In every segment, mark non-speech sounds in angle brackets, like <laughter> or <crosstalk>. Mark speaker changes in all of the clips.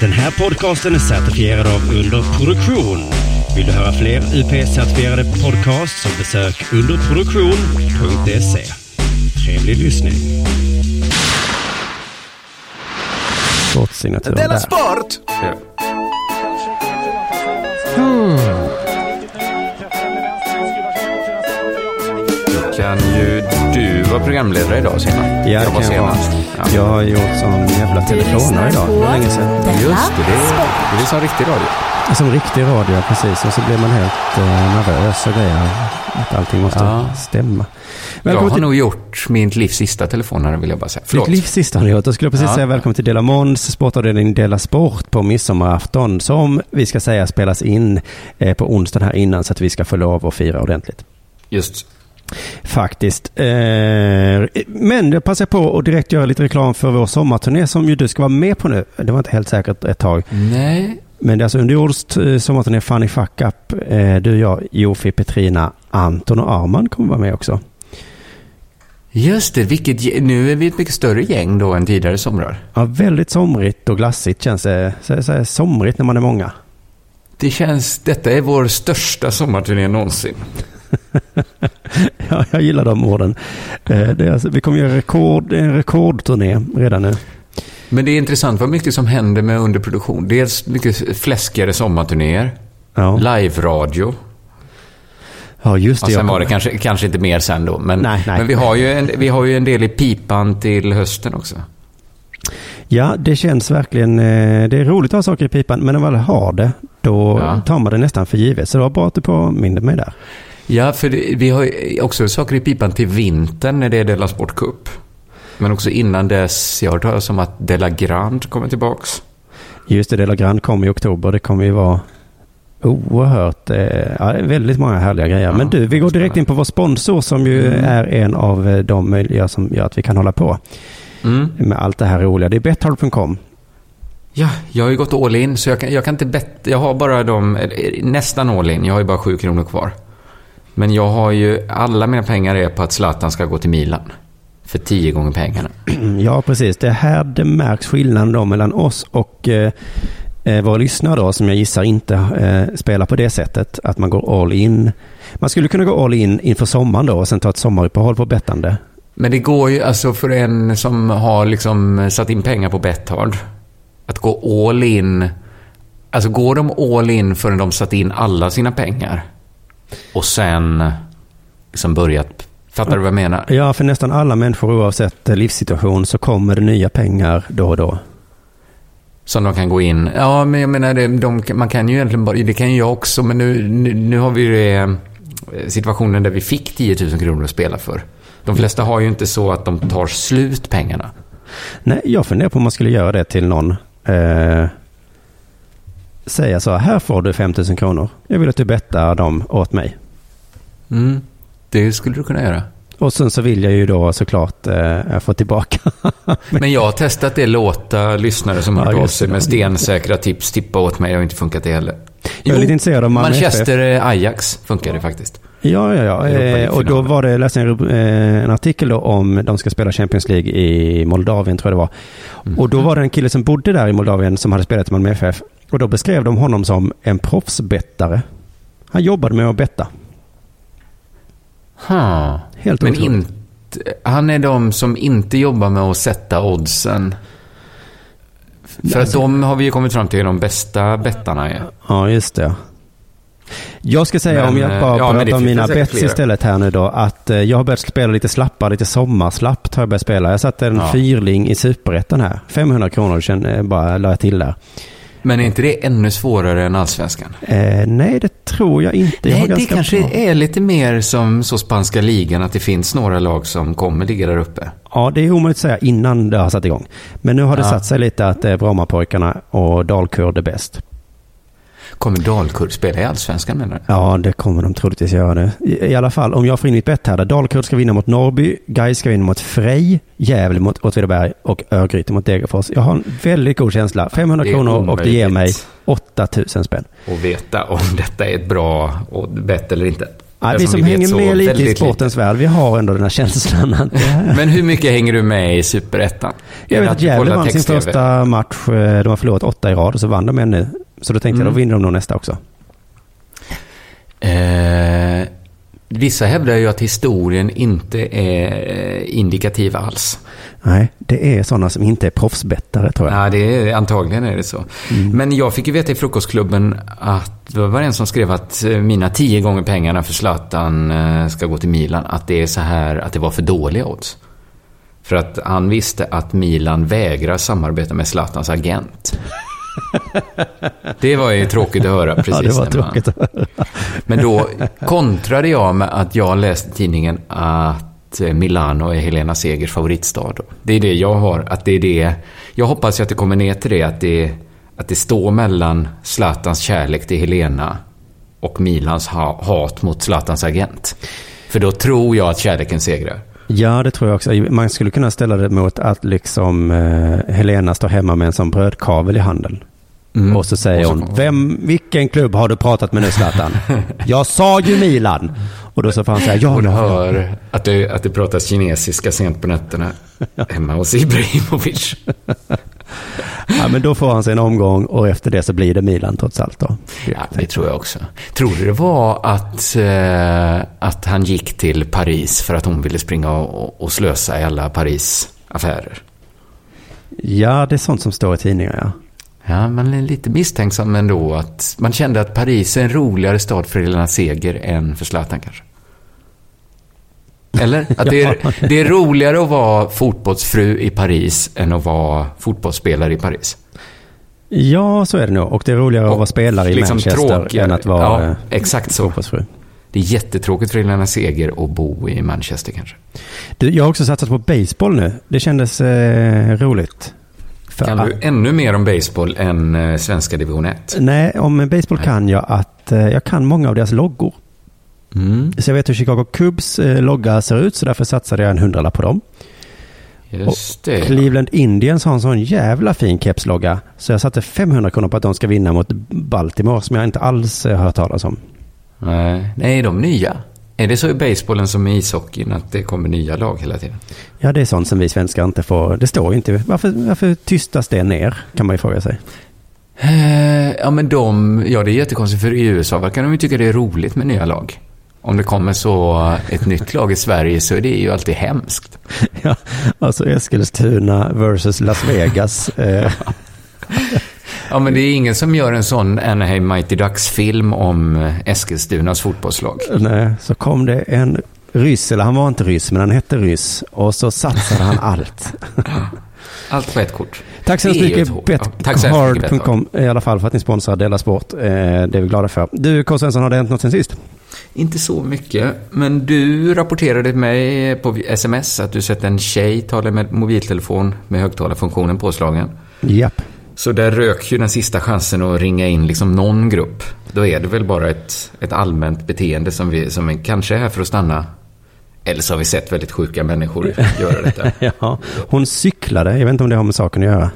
Speaker 1: Den här podcasten är certifierad av Underproduktion. Vill du höra fler UP-certifierade podcasts så besök underproduktion.se. Trevlig lyssning. Sportsignatur
Speaker 2: Della. Sport!
Speaker 3: Då kan ju du vara programledare idag Simon.
Speaker 1: Ja,
Speaker 3: jag var
Speaker 1: jag
Speaker 3: senast. Ja.
Speaker 1: Jag har gjort sån jävla telefonare idag. Det var länge sedan.
Speaker 3: Just det, det är, det är som riktig radio.
Speaker 1: Som riktig radio, precis. Och så blir man helt eh, nervös och grejer. Att allting måste
Speaker 3: Ja.
Speaker 1: stämma.
Speaker 3: Jag
Speaker 1: Välkommen
Speaker 3: har
Speaker 1: till
Speaker 3: nog gjort mitt livs sista telefonare vill jag bara säga.
Speaker 1: Ditt
Speaker 3: Förlåt.
Speaker 1: livs sista har ni gjort. Jag skulle precis
Speaker 3: Ja.
Speaker 1: säga välkommen till Dela Måns sportavdelning Dela Sport på midsommarafton. Som vi ska säga spelas in eh, på onsdagen här innan så att vi ska få lov att fira ordentligt.
Speaker 3: Just.
Speaker 1: Faktiskt. Eh, men jag passar på att direkt göra lite reklam för vår sommarturné som ju du ska vara med på nu. Det var inte helt säkert ett tag.
Speaker 3: Nej.
Speaker 1: Men det är alltså underjordskt eh, sommarturné Funny Fuck Up. Eh, du, jag, Jofi, Petrina, Anton och Arman kommer vara med också.
Speaker 3: Just det, vilket, nu är vi ett mycket större gäng då än tidigare somrar.
Speaker 1: Ja, väldigt somrigt och glassigt känns det. Så, så, somrigt när man är många.
Speaker 3: Det känns, detta är vår största sommarturné någonsin. <laughs>
Speaker 1: Ja, jag gillar de orden. Eh, Det alltså, vi kommer göra rekord, en rekordturné redan nu.
Speaker 3: Men det är intressant vad mycket som händer med underproduktion. Dels mycket fläskigare sommarturnéer,
Speaker 1: Ja,
Speaker 3: live-radio.
Speaker 1: ja just
Speaker 3: Och
Speaker 1: det.
Speaker 3: sen
Speaker 1: jag
Speaker 3: var det kanske, kanske inte mer sen då. Men,
Speaker 1: Nej, nej.
Speaker 3: men vi, har ju en, vi har ju en del i pipan till hösten också.
Speaker 1: Ja, det känns verkligen. eh, Det är roligt att ha saker i pipan, men när man väl har det, då
Speaker 3: Ja.
Speaker 1: tar man det nästan för givet. Så det var bra att du påminde mig där.
Speaker 3: Ja, för det, vi har också saker i pipan till vintern när det är Della Sport Cup. Men också innan dess, jag har hört talas om att Della Grand kommer tillbaks.
Speaker 1: Just det, Dela Grand kommer i oktober. Det kommer ju vara oerhört, eh, ja, väldigt många härliga grejer. Men du, vi går direkt in på vår sponsor som ju
Speaker 3: Mm.
Speaker 1: är en av eh, de möjliga som gör att vi kan hålla på
Speaker 3: Mm.
Speaker 1: med allt det här roliga. Det är Betthard.com.
Speaker 3: Ja, jag har ju gått all in, så jag kan, jag kan inte bett, Jag har bara de, eller, nästan all in. Jag har ju bara sju kronor kvar. Men jag har ju, alla mina pengar är på att Zlatan ska gå till Milan. För tio gånger pengarna. <clears throat>
Speaker 1: Ja, precis. Det är här det märks skillnaden då mellan oss och eh, eh, våra lyssnare då, som jag gissar inte eh, spelar på det sättet. Att man går all in. Man skulle kunna gå all in inför sommaren då och sen ta ett sommaruppehåll på bettande.
Speaker 3: Men det går ju alltså för en som har liksom satt in pengar på Betthard. Att gå all in. Alltså går de all in förrän de satt in alla sina pengar. Och sen liksom börjat. Fattar du vad jag menar?
Speaker 1: Ja, för nästan alla människor oavsett eh, livssituation så kommer det nya pengar då och då.
Speaker 3: Som de kan gå in. Ja, men jag menar, det, de, man kan ju egentligen bara, det kan ju jag också, men nu, nu, nu har vi ju eh, situationen där vi fick 10 000 kronor att spela för. De flesta har ju inte så att de tar slut pengarna.
Speaker 1: Nej, jag funderar på om man skulle göra det till någon. Eh, säga så, här får du 5 000 kronor. Jag vill att du bettar dem åt mig.
Speaker 3: Mm, det skulle du kunna göra.
Speaker 1: Och sen så vill jag ju då såklart eh, få tillbaka. <laughs>
Speaker 3: Men jag har testat det, låta lyssnare som har
Speaker 1: Ja,
Speaker 3: av sig med stensäkra tips tippa åt mig. Det har inte funkat det heller.
Speaker 1: Jag är lite intresserad av Malmö
Speaker 3: Manchester eh, Ajax funkar det faktiskt.
Speaker 1: Ja, ja, ja. Eh, och då var det, läste jag en, eh, en artikel då om de ska spela Champions League i Moldavien, tror jag det var.
Speaker 3: Mm.
Speaker 1: Och då var det en kille som bodde där i Moldavien som hade spelat i Malmö FF. Och då beskrev de honom som en proffsbettare. Han jobbade med att betta.
Speaker 3: Ha.
Speaker 1: Helt
Speaker 3: Men
Speaker 1: otroligt.
Speaker 3: inte, han är de som inte jobbar med att sätta oddsen. För
Speaker 1: Alltså-
Speaker 3: att de har vi ju kommit fram till är de bästa bettarna. Är.
Speaker 1: Ja, just det. Jag ska säga
Speaker 3: Men,
Speaker 1: om jag
Speaker 3: eh,
Speaker 1: bara
Speaker 3: ja, men det
Speaker 1: pratar om mina bets
Speaker 3: flera.
Speaker 1: istället här nu då. Att eh, jag har börjat spela lite slappare, lite sommarslappt har jag börjat spela. Jag satte en
Speaker 3: Ja.
Speaker 1: fyrling i superettan här. 500 kronor bara la jag till där.
Speaker 3: Men är inte det ännu svårare än allsvenskan?
Speaker 1: Eh, nej, det tror jag inte. Jag
Speaker 3: Nej, det kanske
Speaker 1: bra-
Speaker 3: är lite mer som så spanska ligan, att det finns några lag som kommer ligga där uppe.
Speaker 1: Ja, det är omöjligt att säga innan det har satt igång. Men nu har det
Speaker 3: Ja.
Speaker 1: satt sig lite att det är Brommapojkarna och Dalkurd är bäst.
Speaker 3: Kommer Dalkurd spela i allsvenskan menar du?
Speaker 1: Ja, det kommer de troligtvis göra det. I, I alla fall, om jag får in mitt bett här, där Dalkurd ska vinna mot Norrby, Gais ska vinna mot Frej, Gävle mot Åtvidaberg och Örgryte mot Degerfors. Jag har en väldigt god känsla. 500
Speaker 3: Det är
Speaker 1: kronor och det ger mig
Speaker 3: omöjligt.
Speaker 1: 8000 spänn.
Speaker 3: Och veta om detta är ett bra bett eller inte. Ja,
Speaker 1: vi
Speaker 3: som vi
Speaker 1: hänger med lite i sportens värld, vi har ändå den här känslan att. <laughs>
Speaker 3: Men hur mycket hänger du med i Superettan?
Speaker 1: Jag vet att Gävle vann sin första match, eh, de har förlorat åtta i rad och så vann de en nu. Så då tänkte jag,
Speaker 3: Mm.
Speaker 1: då vinner de nog nästa också.
Speaker 3: Eh, vissa hävdar ju att historien inte är eh, indikativ alls.
Speaker 1: Nej, det är sådana som inte är proffsbettare tror jag.
Speaker 3: Ja, det är, antagligen är det så. Men jag fick ju veta i frukostklubben att det var en som skrev att eh, mina tio gånger pengarna för Zlatan eh, ska gå till Milan, att det är så här, att det var för dåliga odds. För att han visste att Milan vägrar samarbeta med Zlatans agent. <laughs> Det var ju tråkigt att höra precis.
Speaker 1: ja, det var tråkigt att höra. <laughs>
Speaker 3: Men då kontrade jag med att jag läste i tidningen att eh, Milano är Helena Segers favoritstad. Det är det jag har, att det är det. Jag hoppas att det kommer ner till det, att det, att det står mellan Zlatans kärlek till Helena och Milans ha, hat mot Zlatans agent. För då tror jag att kärleken segrar.
Speaker 1: Ja, det tror jag också. Man skulle kunna ställa det mot att liksom eh, Helena står hemma med en sån brödkavel i handen.
Speaker 3: Mm.
Speaker 1: Och så säger
Speaker 3: Och så-
Speaker 1: hon, Vem, vilken klubb har du pratat med nu Zlatan? <laughs> jag sa ju Milan. Och då så får han säga, ja,
Speaker 3: Hon
Speaker 1: ja, ja.
Speaker 3: hör att det, att det pratas kinesiska sent på nätterna <laughs> hemma hos Ibrahimovic. <laughs>
Speaker 1: ja, men då får han sig en omgång och efter det så blir det Milan trots allt då.
Speaker 3: Ja, det tror jag också. Tror du det var att, eh, att han gick till Paris för att hon ville springa och, och slösa i alla Paris affärer?
Speaker 1: Ja, det är sånt som står i tidningar, ja.
Speaker 3: Ja, man är lite misstänksam ändå att man kände att Paris är en roligare stad för Helena Seger än för Zlatan kanske. Eller? <laughs> Att det är, det är roligare att vara fotbollsfru i Paris än att vara fotbollsspelare i Paris.
Speaker 1: Ja, så är det nog. Och det är roligare att
Speaker 3: Och
Speaker 1: vara spelare i
Speaker 3: liksom
Speaker 1: Manchester
Speaker 3: tråkigare.
Speaker 1: än att vara
Speaker 3: Ja,
Speaker 1: eh,
Speaker 3: exakt så.
Speaker 1: fotbollsfru.
Speaker 3: Det är jättetråkigt för Helena Seger att bo i Manchester kanske.
Speaker 1: Du, jag har också satsat på baseball nu. Det kändes eh, roligt. För
Speaker 3: Kan
Speaker 1: att-
Speaker 3: du ännu mer om baseball än eh, svenska division 1?
Speaker 1: Nej, om baseball
Speaker 3: Nej.
Speaker 1: kan jag att eh, jag kan många av deras loggor.
Speaker 3: Mm,
Speaker 1: Så jag vet hur Chicago Cubs eh, logga ser ut, så därför satsade jag en hundralapp på dem.
Speaker 3: just det.
Speaker 1: Cleveland Indians har en sån jävla fin kepslogga. Så jag satte 500 kronor på att de ska vinna mot Baltimore, som jag inte alls eh, har hört talas om.
Speaker 3: Nej, nej, de nya. Är det så i basebollen som i ishockeyn att det kommer nya lag hela tiden?
Speaker 1: Ja, det är sånt som vi svenskar inte får. Det står inte. Varför, varför tystas det ner, kan man ju fråga sig.
Speaker 3: Eh, ja, men de... Ja, det är jättekonstigt för i USA verkar de ju tycka det är roligt med nya lag. Om det kommer så ett nytt lag i Sverige så är det ju alltid hemskt. <laughs>
Speaker 1: Ja, alltså Eskilstuna versus Las Vegas. <laughs> Eh,
Speaker 3: Ja, men det är ingen som gör en sån Anaheim Mighty Ducks-film om eh, Eskilstunas fotbollslag.
Speaker 1: nej, så kom det en ryss, eller han var inte ryss, men han hette ryss. Och så satsade han allt. <laughs>
Speaker 3: Allt på ett kort.
Speaker 1: Tack så hemskt mycket Betcard.com i alla fall för att ni sponsrar Della Sport. Eh, det är vi glada för. Du, K. Svensson, har det hänt något sen sist?
Speaker 3: Inte så mycket, men du rapporterade till mig på sms att du sett en tjej tala med mobiltelefon med högtalarfunktionen påslagen.
Speaker 1: Japp.
Speaker 3: Så där rök ju den sista chansen att ringa in liksom någon grupp. Då är det väl bara ett, ett allmänt beteende som, vi, som är kanske är här för att stanna. Eller så har vi sett väldigt sjuka människor <laughs> göra detta.
Speaker 1: Ja, hon cyklade. Jag vet inte om det har med saken att göra.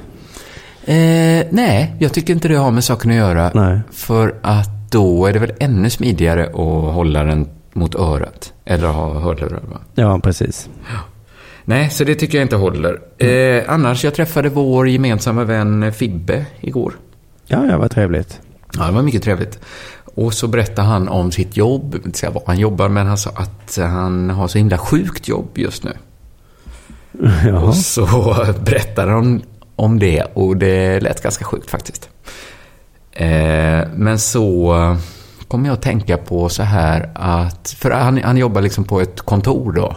Speaker 3: Eh, nej, jag tycker inte det har med saken att göra.
Speaker 1: Nej.
Speaker 3: För att då är det väl ännu smidigare att hålla den mot örat. Eller ha hörlurar, va?
Speaker 1: Ja, precis.
Speaker 3: Nej, så det tycker jag inte håller. Eh, annars, jag träffade vår gemensamma vän Fibbe igår.
Speaker 1: Ja, ja, vad trevligt.
Speaker 3: Ja, det var mycket trevligt. Och så berättade han om sitt jobb, inte säga vad han jobbar, men han sa att han har så himla sjukt jobb just nu. <laughs>
Speaker 1: Jaha.
Speaker 3: Och så <laughs> berättade han om det och det lät ganska sjukt faktiskt. Eh, men så kom jag att tänka på så här att, för han, han jobbar liksom på ett kontor då.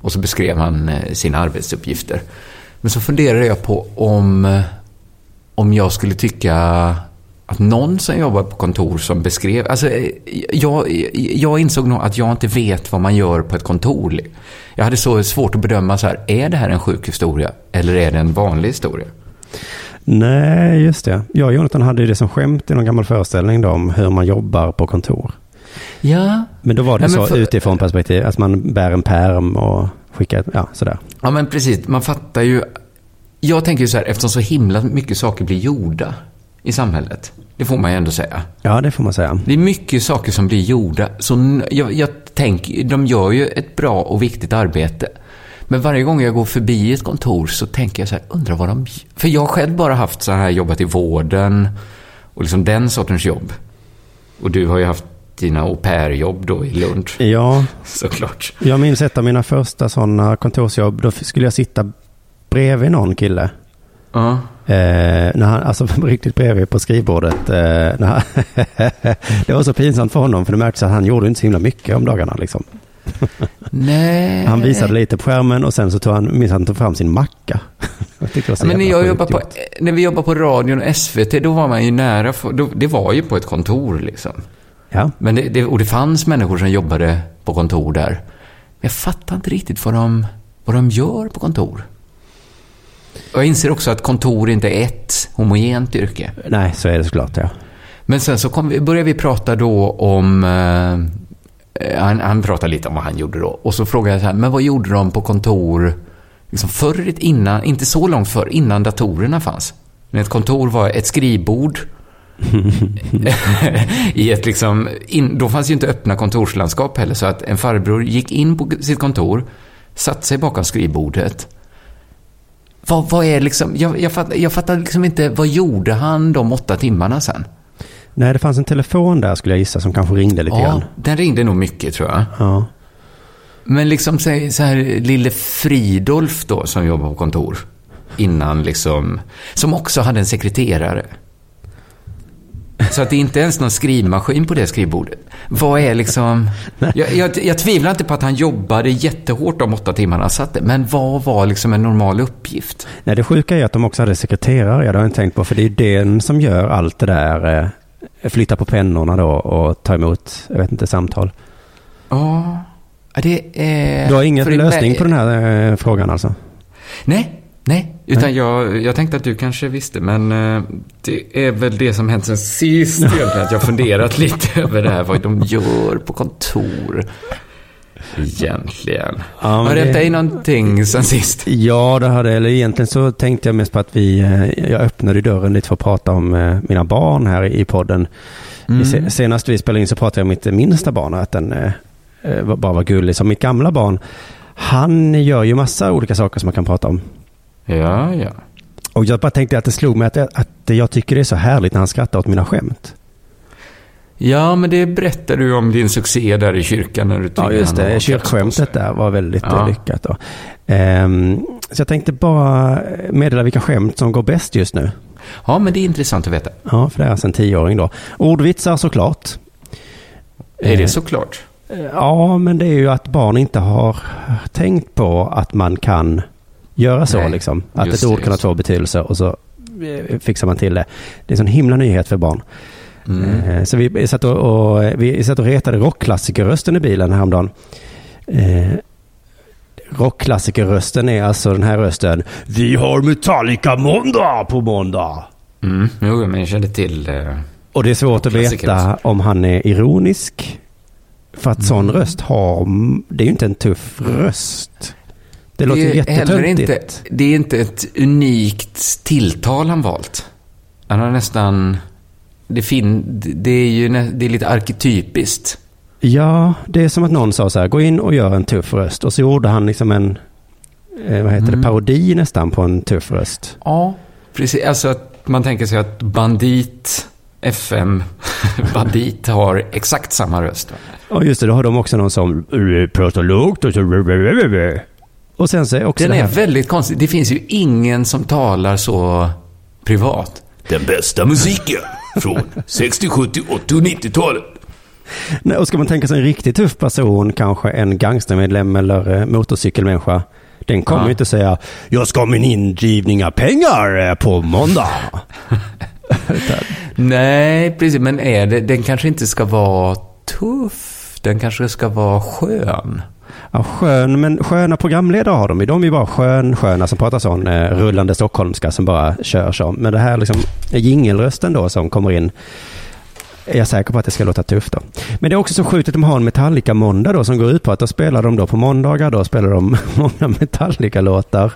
Speaker 3: Och så beskrev han eh, sina arbetsuppgifter. Men så funderade jag på om, eh, om jag skulle tycka att någon som jobbar på kontor som beskrev... Alltså, eh, jag, jag insåg nog att jag inte vet vad man gör på ett kontor. Jag hade så svårt att bedöma så här, är det här en sjuk historia eller är det en vanlig historia?
Speaker 1: Nej, just det. Jag och Jonathan hade ju det som skämt i någon gammal föreställning då, om hur man jobbar på kontor.
Speaker 3: Ja.
Speaker 1: Men då var det
Speaker 3: Nej,
Speaker 1: så
Speaker 3: för-
Speaker 1: utifrån perspektiv, att man bär en perm och skickar, ja, sådär.
Speaker 3: Ja, men precis. Man fattar ju... Jag tänker ju så här, eftersom så himla mycket saker blir gjorda i samhället. Det får man ju ändå säga.
Speaker 1: Ja, det får man säga.
Speaker 3: Det är mycket saker som blir gjorda. Så jag, jag tänker, de gör ju ett bra och viktigt arbete. Men varje gång jag går förbi ett kontor så tänker jag så här, undrar vad de... För jag har själv bara haft så här, jobbat i vården och liksom den sortens jobb. Och du har ju haft dina au pair-jobb då i Lund,
Speaker 1: Ja,
Speaker 3: såklart.
Speaker 1: jag minns ett av mina första sådana kontorsjobb. Då skulle jag sitta bredvid någon kille.
Speaker 3: Ja.
Speaker 1: Eh, när han, alltså <laughs> riktigt bredvid på skrivbordet. Eh, han, <laughs> det var så pinsamt för honom för det märktes att han gjorde inte så himla mycket om dagarna. Liksom. <laughs>
Speaker 3: Nej.
Speaker 1: Han visade lite på skärmen och sen så tog han, minns han tog fram sin macka. <laughs> jag
Speaker 3: Men när, jag jobbar på, när vi jobbade på radion och SVT, då var man ju nära. För, då, det var ju på ett kontor liksom.
Speaker 1: Ja,
Speaker 3: Men det, det, och det fanns människor som jobbade på kontor där. Men jag fattar inte riktigt vad de, vad de gör på kontor. Och jag inser också att kontor inte är ett homogent yrke.
Speaker 1: nej så är det såklart ja.
Speaker 3: Men sen så kom vi, började vi prata då om... Eh, Eh, han, han pratade lite om vad han gjorde då. Och så frågade jag så här, men vad gjorde de på kontor liksom förr, innan, inte så långt förr, innan datorerna fanns? Men ett kontor var ett skrivbord. <laughs> I ett liksom, in, då fanns ju inte öppna kontorslandskap heller, så att en farbror gick in på sitt kontor, satte sig bakom skrivbordet. Vad, vad är liksom, jag, jag, fattar, jag fattar liksom inte, vad gjorde han de åtta timmarna sen?
Speaker 1: Nej, det fanns en telefon där skulle jag gissa som kanske ringde lite
Speaker 3: Ja,
Speaker 1: grann.
Speaker 3: den ringde nog mycket tror jag.
Speaker 1: Ja.
Speaker 3: Men liksom så här, lille Fridolf då som jobbar på kontor. Innan liksom, som också hade en sekreterare. Så att det är inte ens någon skrivmaskin på det skrivbordet. Vad är liksom... Jag, jag, jag tvivlar inte på att han jobbade jättehårt de åtta timmarna han satt Men vad var liksom en normal uppgift?
Speaker 1: Nej, det sjuka är att de också hade sekreterare. Det har jag inte tänkt på. För det är den som gör allt det där. Flytta på pennorna då och ta emot, jag vet inte, samtal.
Speaker 3: Ja, det är...
Speaker 1: Du har ingen lösning på den här eh, frågan alltså?
Speaker 3: Nej, nej. Utan Jag, jag tänkte att du kanske visste, men eh, det är väl det som hänt sen sist egentligen. Att jag funderat <laughs> lite över det här, vad de gör på kontor. Egentligen.
Speaker 1: Ja,
Speaker 3: har det hänt
Speaker 1: det-
Speaker 3: dig någonting sen sist?
Speaker 1: Ja, det hade, eller egentligen så tänkte jag mest på att vi, eh, jag öppnade dörren lite för att prata om eh, mina barn här i podden.
Speaker 3: Mm.
Speaker 1: Se- Senast vi spelade in så pratade jag om mitt minsta barn, att den eh, bara var gullig. Som mitt gamla barn, han gör ju massa olika saker som man kan prata om.
Speaker 3: Ja, ja.
Speaker 1: Och jag bara tänkte att det slog mig att, att jag tycker det är så härligt när han skrattar åt mina skämt.
Speaker 3: Ja, men det berättade du om din succé där i kyrkan. När du
Speaker 1: Ja, just det. Kyrkskämtet där var väldigt
Speaker 3: Ja.
Speaker 1: eh, lyckat. Då. Ehm, så jag tänkte bara meddela vilka skämt som går bäst just nu.
Speaker 3: Ja, men det är intressant att veta.
Speaker 1: Ja, för det är alltså en tioåring då. Ordvitsar såklart.
Speaker 3: Är
Speaker 1: Eh,
Speaker 3: det såklart?
Speaker 1: Ja, men det är ju att barn inte har tänkt på att man kan göra så.
Speaker 3: Nej,
Speaker 1: liksom. Att ett ord kan ha två betydelser och så eh, fixar man till det. Det är en sån himla nyhet för barn.
Speaker 3: Mm.
Speaker 1: Eh, Så vi satt och, och, vi satt och retade rockklassikerrösten i bilen häromdagen. Eh, rockklassikerrösten är alltså den här rösten. Vi har Metallica måndag på måndag.
Speaker 3: Mm. Jo, men jag kände till... Eh,
Speaker 1: Och det är svårt att veta om han är ironisk. För att sån
Speaker 3: Mm.
Speaker 1: röst har, det är ju inte en tuff röst. Det låter ju
Speaker 3: heller inte,
Speaker 1: jättetöntigt.
Speaker 3: det är inte ett unikt tilltal han valt. Han har nästan... Det, fin, det är ju det är lite arketypiskt.
Speaker 1: Ja, det är som att någon sa så här, gå in och gör en tuff röst. Och så gjorde han liksom en, eh, vad heter det,
Speaker 3: Mm.
Speaker 1: parodi nästan på en tuff röst.
Speaker 3: Ja. Precis, alltså att man tänker sig att Bandit, FM, <laughs> Bandit har exakt samma röst.
Speaker 1: Och just det, då har de också någon som eh, pratar lågt och så... Och sen så är också
Speaker 3: Den
Speaker 1: det
Speaker 3: är väldigt konstig. Det finns ju ingen som talar så privat.
Speaker 2: Den bästa musiken från 60, 70, 80 och 90-talet.
Speaker 1: Nej, och ska man tänka sig en riktigt tuff person, kanske en gangstermedlem eller eh, motorcykelmänniska. Den kommer
Speaker 3: Ja.
Speaker 1: ju inte säga jag ska ha min indrivning av pengar eh, på måndag. <laughs>
Speaker 3: Nej, precis. Men är det, den kanske inte ska vara tuff. Den kanske ska vara skön.
Speaker 1: Ja, skön, men sköna programledare har de ju. De är ju bara skön, sköna som pratar sån eh, rullande stockholmska som bara kör så. Men det här liksom jingelrösten då som kommer in är jag säker på att det ska låta tufft då. Men det är också så sjukt att de har en Metallica-måndag då som går ut på att då spelar de då på måndagar, då spelar de <laughs> många Metallica-låtar.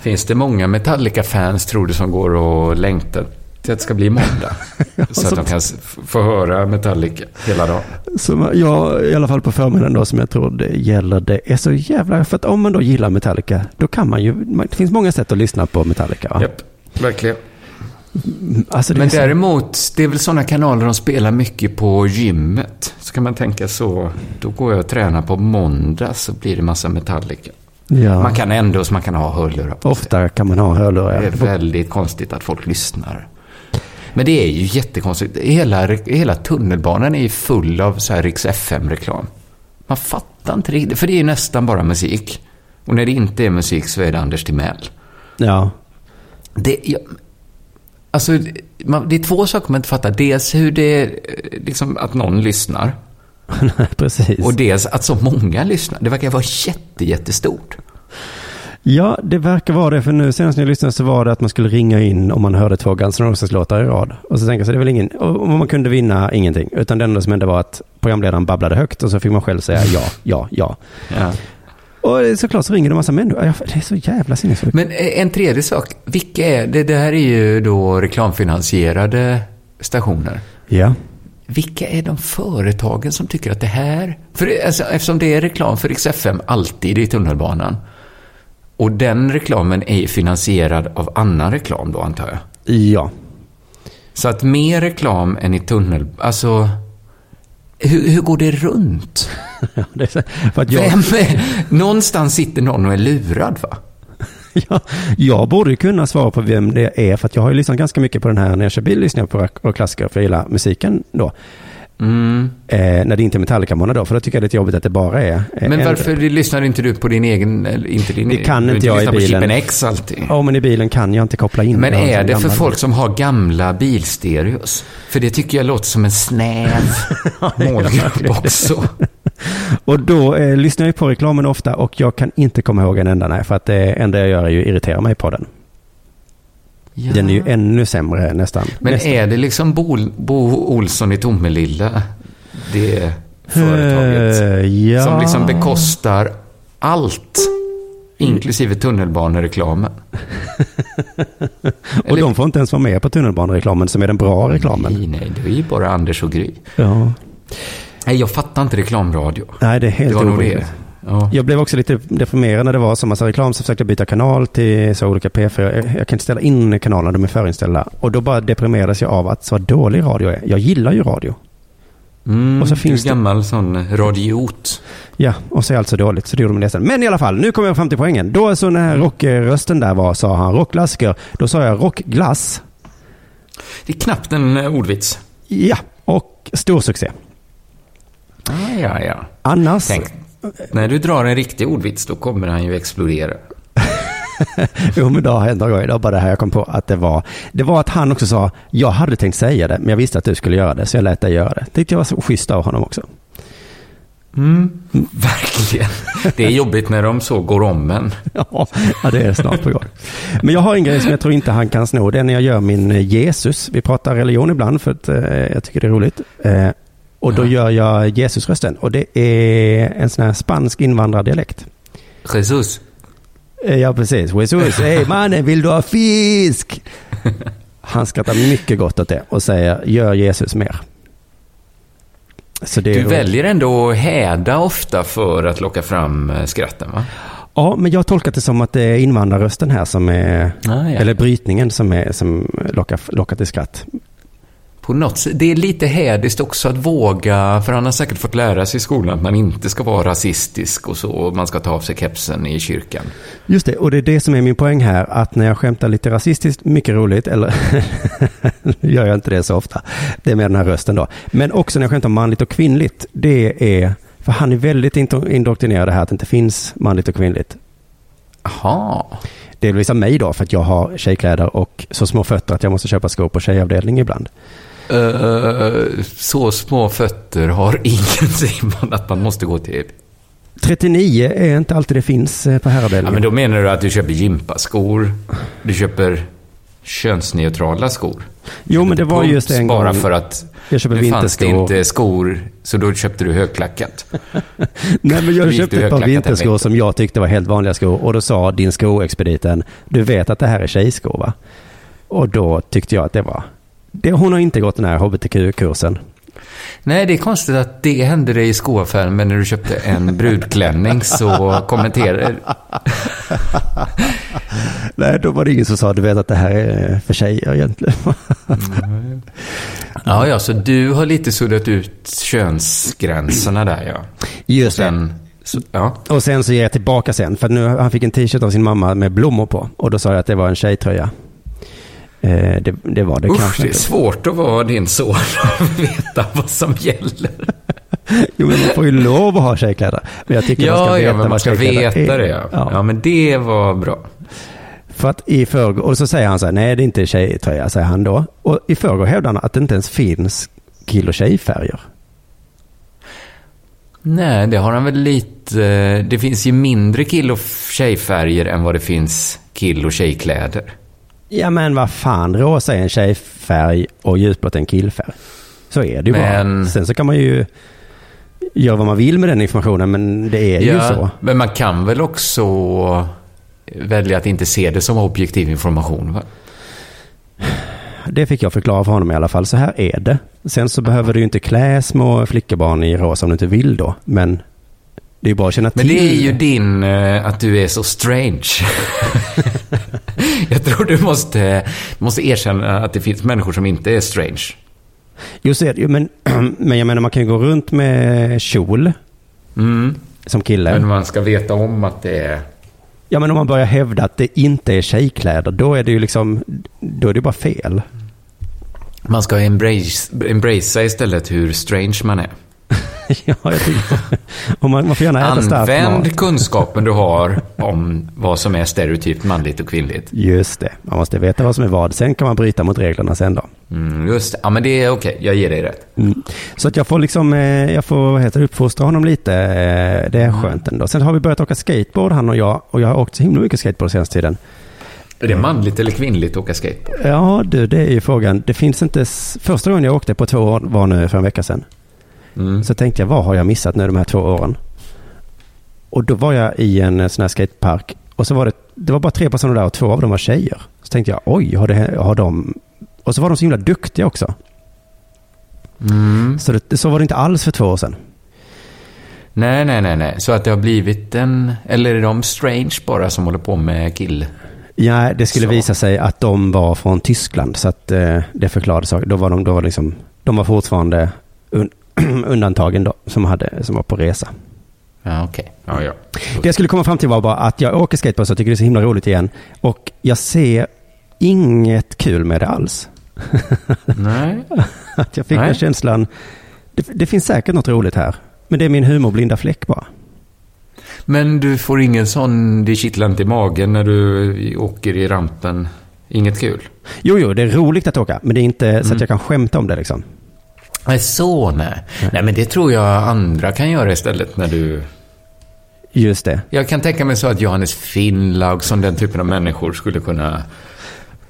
Speaker 3: Finns det många Metallica-fans, tror du, som går och längtar till att det ska bli måndag. <laughs> så att de kan få höra Metallica hela dagen.
Speaker 1: Som jag, i alla fall på förmiddagen då, som jag tror det gäller, det är så jävla... För att om man då gillar Metallica, då kan man ju... Det finns många sätt att lyssna på Metallica. Va?
Speaker 3: Japp, verkligen.
Speaker 1: Alltså, det
Speaker 3: Men
Speaker 1: är så-
Speaker 3: däremot, det är väl sådana kanaler de spelar mycket på gymmet. Så kan man tänka så, då går jag och tränar på måndag så blir det massa Metallica.
Speaker 1: ja,
Speaker 3: Man kan ändå så man kan ha hörlurar på sig.
Speaker 1: Ofta kan man ha
Speaker 3: Det är
Speaker 1: hörlurar.
Speaker 3: väldigt konstigt att folk lyssnar. Men det är ju jättekonstigt. Hela, hela tunnelbanan är ju full av så här Rix FM-reklam. Man fattar inte riktigt, för det är ju nästan bara musik. Och när det inte är musik så är det Anders Timell.
Speaker 1: Ja.
Speaker 3: Det, ja, alltså, man, det är två saker man inte fattar. Dels hur det är, eh, liksom att någon lyssnar. <laughs>
Speaker 1: Precis.
Speaker 3: Och dels att så många lyssnar. Det verkar vara jätte, jättestort.
Speaker 1: Ja, det verkar vara det. För nu senast när jag lyssnade så var det att man skulle ringa in om man hörde två Guns N' Roses-låtar i rad. Och så tänker jag så det är väl ingen, och man kunde vinna ingenting. Utan det enda som hände var att programledaren babblade högt och så fick man själv säga ja, ja, ja.
Speaker 3: Ja.
Speaker 1: Och såklart så ringer det en massa människor. Det är så jävla sinnessjukt.
Speaker 3: Men eh, en tredje sak. Vilka är det? Det här är ju då reklamfinansierade stationer.
Speaker 1: Ja.
Speaker 3: Vilka är de företagen som tycker att det här... För alltså, eftersom det är reklam för Rix FM alltid i tunnelbanan. Och den reklamen är finansierad av annan reklam då, antar jag.
Speaker 1: Ja.
Speaker 3: Så att mer reklam än i tunnel... Alltså... Hur, hur går det runt?
Speaker 1: Det är jag,
Speaker 3: Vem någonstans sitter någon och är lurad, va? <laughs>
Speaker 1: ja, jag borde kunna svara på vem det är. För att jag har ju lyssnat ganska mycket på den här när jag kör bil. Lyssnar jag på rock och klassiker för jag gillar musiken då.
Speaker 3: Mm.
Speaker 1: Eh, när det inte är Metallica-månad då. För då tycker jag det är jobbigt att det bara är eh,
Speaker 3: Men
Speaker 1: äldre.
Speaker 3: varför lyssnar inte du på din egen... Inte din
Speaker 1: Det kan
Speaker 3: du
Speaker 1: inte jag i
Speaker 3: lyssnar på
Speaker 1: bilen.
Speaker 3: Chippen X alltid.
Speaker 1: Ja, men i bilen kan jag inte koppla in.
Speaker 3: Men är det för folk som har gamla bilstereos? För det tycker jag låter som en snäv <laughs> målgrupp också. <laughs>
Speaker 1: Och då eh, lyssnar jag på reklamen ofta och jag kan inte komma ihåg en enda. Nej, för att det enda jag gör är ju irritera mig på den.
Speaker 3: Ja.
Speaker 1: Den är ju ännu sämre nästan.
Speaker 3: Men
Speaker 1: nästan.
Speaker 3: är det liksom Bo, Bo Olsson i Tomelilla, det företaget,
Speaker 1: Eh, ja.
Speaker 3: som liksom bekostar allt, inklusive tunnelbanereklamen? <laughs>
Speaker 1: Och
Speaker 3: Eller-
Speaker 1: de får inte ens vara med på tunnelbanereklamen som är den bra reklamen.
Speaker 3: Nej, nej, det är ju bara Anders och Gry.
Speaker 1: Ja.
Speaker 3: Nej, jag fattar inte reklamradio.
Speaker 1: Nej, det är helt
Speaker 3: Det var nog det. Ja.
Speaker 1: Jag blev också lite deprimerad när det var så massa reklam så försökte jag byta kanal till så olika P4. Jag, jag kan inte ställa in kanalerna, de är förinställda. Och då bara deprimerades jag av att så dålig radio är. Jag gillar ju radio.
Speaker 3: Mm,
Speaker 1: Och så
Speaker 3: du
Speaker 1: finns
Speaker 3: är gammal sån radiot.
Speaker 1: Ja, och så är allt så dåligt så det gjorde mig ledsen. Men i alla fall, nu kommer jag fram till poängen. Då så när rockrösten där var sa han rockklassiker. Då sa jag rockglass.
Speaker 3: Det är knappt en ordvits.
Speaker 1: Ja, och stor succé.
Speaker 3: Ah, ja, ja.
Speaker 1: Annars,
Speaker 3: Tänk, när du drar en riktig ordvits, då kommer han ju explodera. <laughs>
Speaker 1: jo men det har hänt några gånger. Det var bara det här jag kom på att det var. Det var att han också sa, jag hade tänkt säga det, men jag visste att du skulle göra det, så jag lät dig göra det. Tyckte jag var så schysst av honom också.
Speaker 3: Mm, <laughs> verkligen. Det är jobbigt när de så går om en. <laughs>
Speaker 1: Ja, det är snart på gång. Men jag har en grej som jag tror inte han kan sno. Det är när jag gör min eh, Jesus. Vi pratar religion ibland för att eh, jag tycker det är roligt. Och då gör jag Jesusrösten. Och det är en sån här spansk invandrardialekt.
Speaker 3: Jesus.
Speaker 1: Eh, ja, precis. Jesus, <laughs> hej mannen, vill du ha fisk? Han skrattar mycket gott åt det och säger, gör Jesus mer.
Speaker 3: Du
Speaker 1: roligt.
Speaker 3: väljer ändå att häda ofta för att locka fram eh, skratten, va?
Speaker 1: Ja, men jag har tolkat det som att det är invandrarrösten här som är,
Speaker 3: Ah, ja.
Speaker 1: eller brytningen som, är, som lockar, lockar till skratt.
Speaker 3: På något sätt, det är lite hädiskt också att våga, för han har säkert fått lära sig i skolan att man inte ska vara rasistisk och så, och man ska ta av sig kepsen i kyrkan.
Speaker 1: Just det, och det är det som är min poäng här, att när jag skämtar lite rasistiskt, mycket roligt, eller <laughs> gör jag inte det så ofta, det är med den här rösten då, men också när jag skämtar manligt och kvinnligt, det är, för han är väldigt indo- indoktrinerad här att det inte finns manligt och kvinnligt.
Speaker 3: Jaha.
Speaker 1: Delvis av mig då, för att jag har tjejkläder och så små fötter att jag måste köpa skor på tjejavdelning ibland.
Speaker 3: Eh, så små fötter har <laughs> ingen, säger man, att man måste gå till.
Speaker 1: 39 är inte alltid det finns eh, på
Speaker 3: Ja,
Speaker 1: herravdelningen.
Speaker 3: men då menar du att du köper gympaskor, du köper könsneutrala skor.
Speaker 1: jo, men det var just en gång.
Speaker 3: Bara för att
Speaker 1: Jag köper
Speaker 3: nu fanns det inte skor, så då köpte du högklackat. <laughs>
Speaker 1: Nej, men jag köpte ett par vinterskor som jag tyckte var helt vanliga skor. Och då sa din skoexpediten, du vet att det här är tjejskor va? Och då tyckte jag att det var Det, hon har inte gått den här hbtq-kursen.
Speaker 3: Nej, det är konstigt att det hände dig i skoaffären, men när du köpte en brudklänning så kommenterade... <laughs>
Speaker 1: Nej, då var det ingen som sa, du vet att det här är för tjejer egentligen.
Speaker 3: Ja, ja, så du har lite suddat ut könsgränserna där, ja.
Speaker 1: Just det.
Speaker 3: Så, ja.
Speaker 1: Och sen så ger jag tillbaka sen, för nu han fick en t-shirt av sin mamma med blommor på. Och då sa jag att det var en tjejtröja. Eh, det, det var det
Speaker 3: Usch,
Speaker 1: kanske
Speaker 3: det är
Speaker 1: inte.
Speaker 3: svårt att vara din son <laughs> och veta vad som gäller. <laughs>
Speaker 1: Jo, men man får ju lov att ha tjejkläder. Men jag tycker man ska
Speaker 3: Ja,
Speaker 1: veta
Speaker 3: ja, men man ska veta det, ja.
Speaker 1: Ja.
Speaker 3: ja. men det var bra.
Speaker 1: För att i förrgår, och så säger han så här, nej det är inte tjejtröja, säger han då. Och i förrgår hävdar han att det inte ens finns kill och tjejfärger.
Speaker 3: Nej, det har han väl lite... eh, Det finns ju mindre kill och tjejfärger än vad det finns kill och tjejkläder.
Speaker 1: Ja men vad fan, rosa är en tjejfärg och ljusblått är en killfärg. Så är det ju
Speaker 3: Men-
Speaker 1: bara. Sen så kan man ju göra vad man vill med den informationen, men det är ju så.
Speaker 3: Men man kan väl också välja att inte se det som objektiv information, va?
Speaker 1: Det fick jag förklara för honom i alla fall. Så här är det. Sen så behöver du ju inte klä små flickebarn i rosa om du inte vill då. Men det är ju bra att känna
Speaker 3: Men
Speaker 1: till.
Speaker 3: det är ju din, eh, att du är så strange. <laughs> <laughs> Jag tror du måste, måste erkänna att det finns människor som inte är strange.
Speaker 1: Är det. Men, <clears throat> men jag menar, man kan ju gå runt med kjol
Speaker 3: Mm.
Speaker 1: som kille.
Speaker 3: Men man ska veta om att det är...
Speaker 1: Ja, men om man börjar hävda att det inte är tjejkläder, då är det ju liksom, då är det bara fel.
Speaker 3: Man ska embrace, embracea istället hur strange man är. <laughs>
Speaker 1: ja, jag tycker, och man, man får gärna äta stark
Speaker 3: Använd kunskapen du har om vad som är stereotypt manligt och kvinnligt.
Speaker 1: Just det, man måste veta vad som är vad. Sen kan man bryta mot reglerna sen då.
Speaker 3: Mm, just det. Ja, men det är okej. Jag ger dig rätt.
Speaker 1: Mm. Så att jag får liksom, eh, jag får heter uppfostra honom lite. Eh, Det är skönt ändå. Sen har vi börjat åka skateboard han och jag. Och jag har åkt så himla mycket skateboard senaste tiden.
Speaker 3: Är det manligt eller kvinnligt att åka skateboard?
Speaker 1: Ja du, det är ju frågan. Det finns inte, första gången jag åkte på två år var nu för en vecka sedan.
Speaker 3: Mm.
Speaker 1: Så tänkte jag, vad har jag missat nu de här två åren? Och då var jag i en eh, sån här skatepark. Och så var det, det var bara tre personer där och två av dem var tjejer. Så tänkte jag, oj, har, det, har de... Och så var de så himla duktiga också.
Speaker 3: Mm.
Speaker 1: Så det, så var det inte alls för två år sedan.
Speaker 3: Nej, nej, nej, nej. Så att det har blivit en... Eller är de strange bara som håller på med kill?
Speaker 1: Ja, det skulle
Speaker 3: Så.
Speaker 1: visa sig att de var från Tyskland. Så att eh, det förklarade saker. Då var de, då liksom, de var fortfarande un, <clears throat> undantagen då, som, hade, som var på resa.
Speaker 3: Ja, okej. Ja, ja.
Speaker 1: Det jag skulle komma fram till var bara att jag åker skateboard så jag tycker det är så himla roligt igen. Och jag ser inget kul med det alls. <laughs>
Speaker 3: Nej.
Speaker 1: Att jag fick
Speaker 3: Nej.
Speaker 1: den känslan. Det, det finns säkert något roligt här. Men det är min humorblinda fläck bara.
Speaker 3: Men du får ingen sån, det kittlar inte i magen när du åker i rampen? Inget kul?
Speaker 1: Jo, jo, det är roligt att åka. Men det är inte så att jag kan skämta om det liksom.
Speaker 3: Nej, så nej. Nej, men det tror jag andra kan göra istället när du...
Speaker 1: Just det.
Speaker 3: Jag kan tänka mig så att Johannes Finnlaug, som den typen av människor, skulle kunna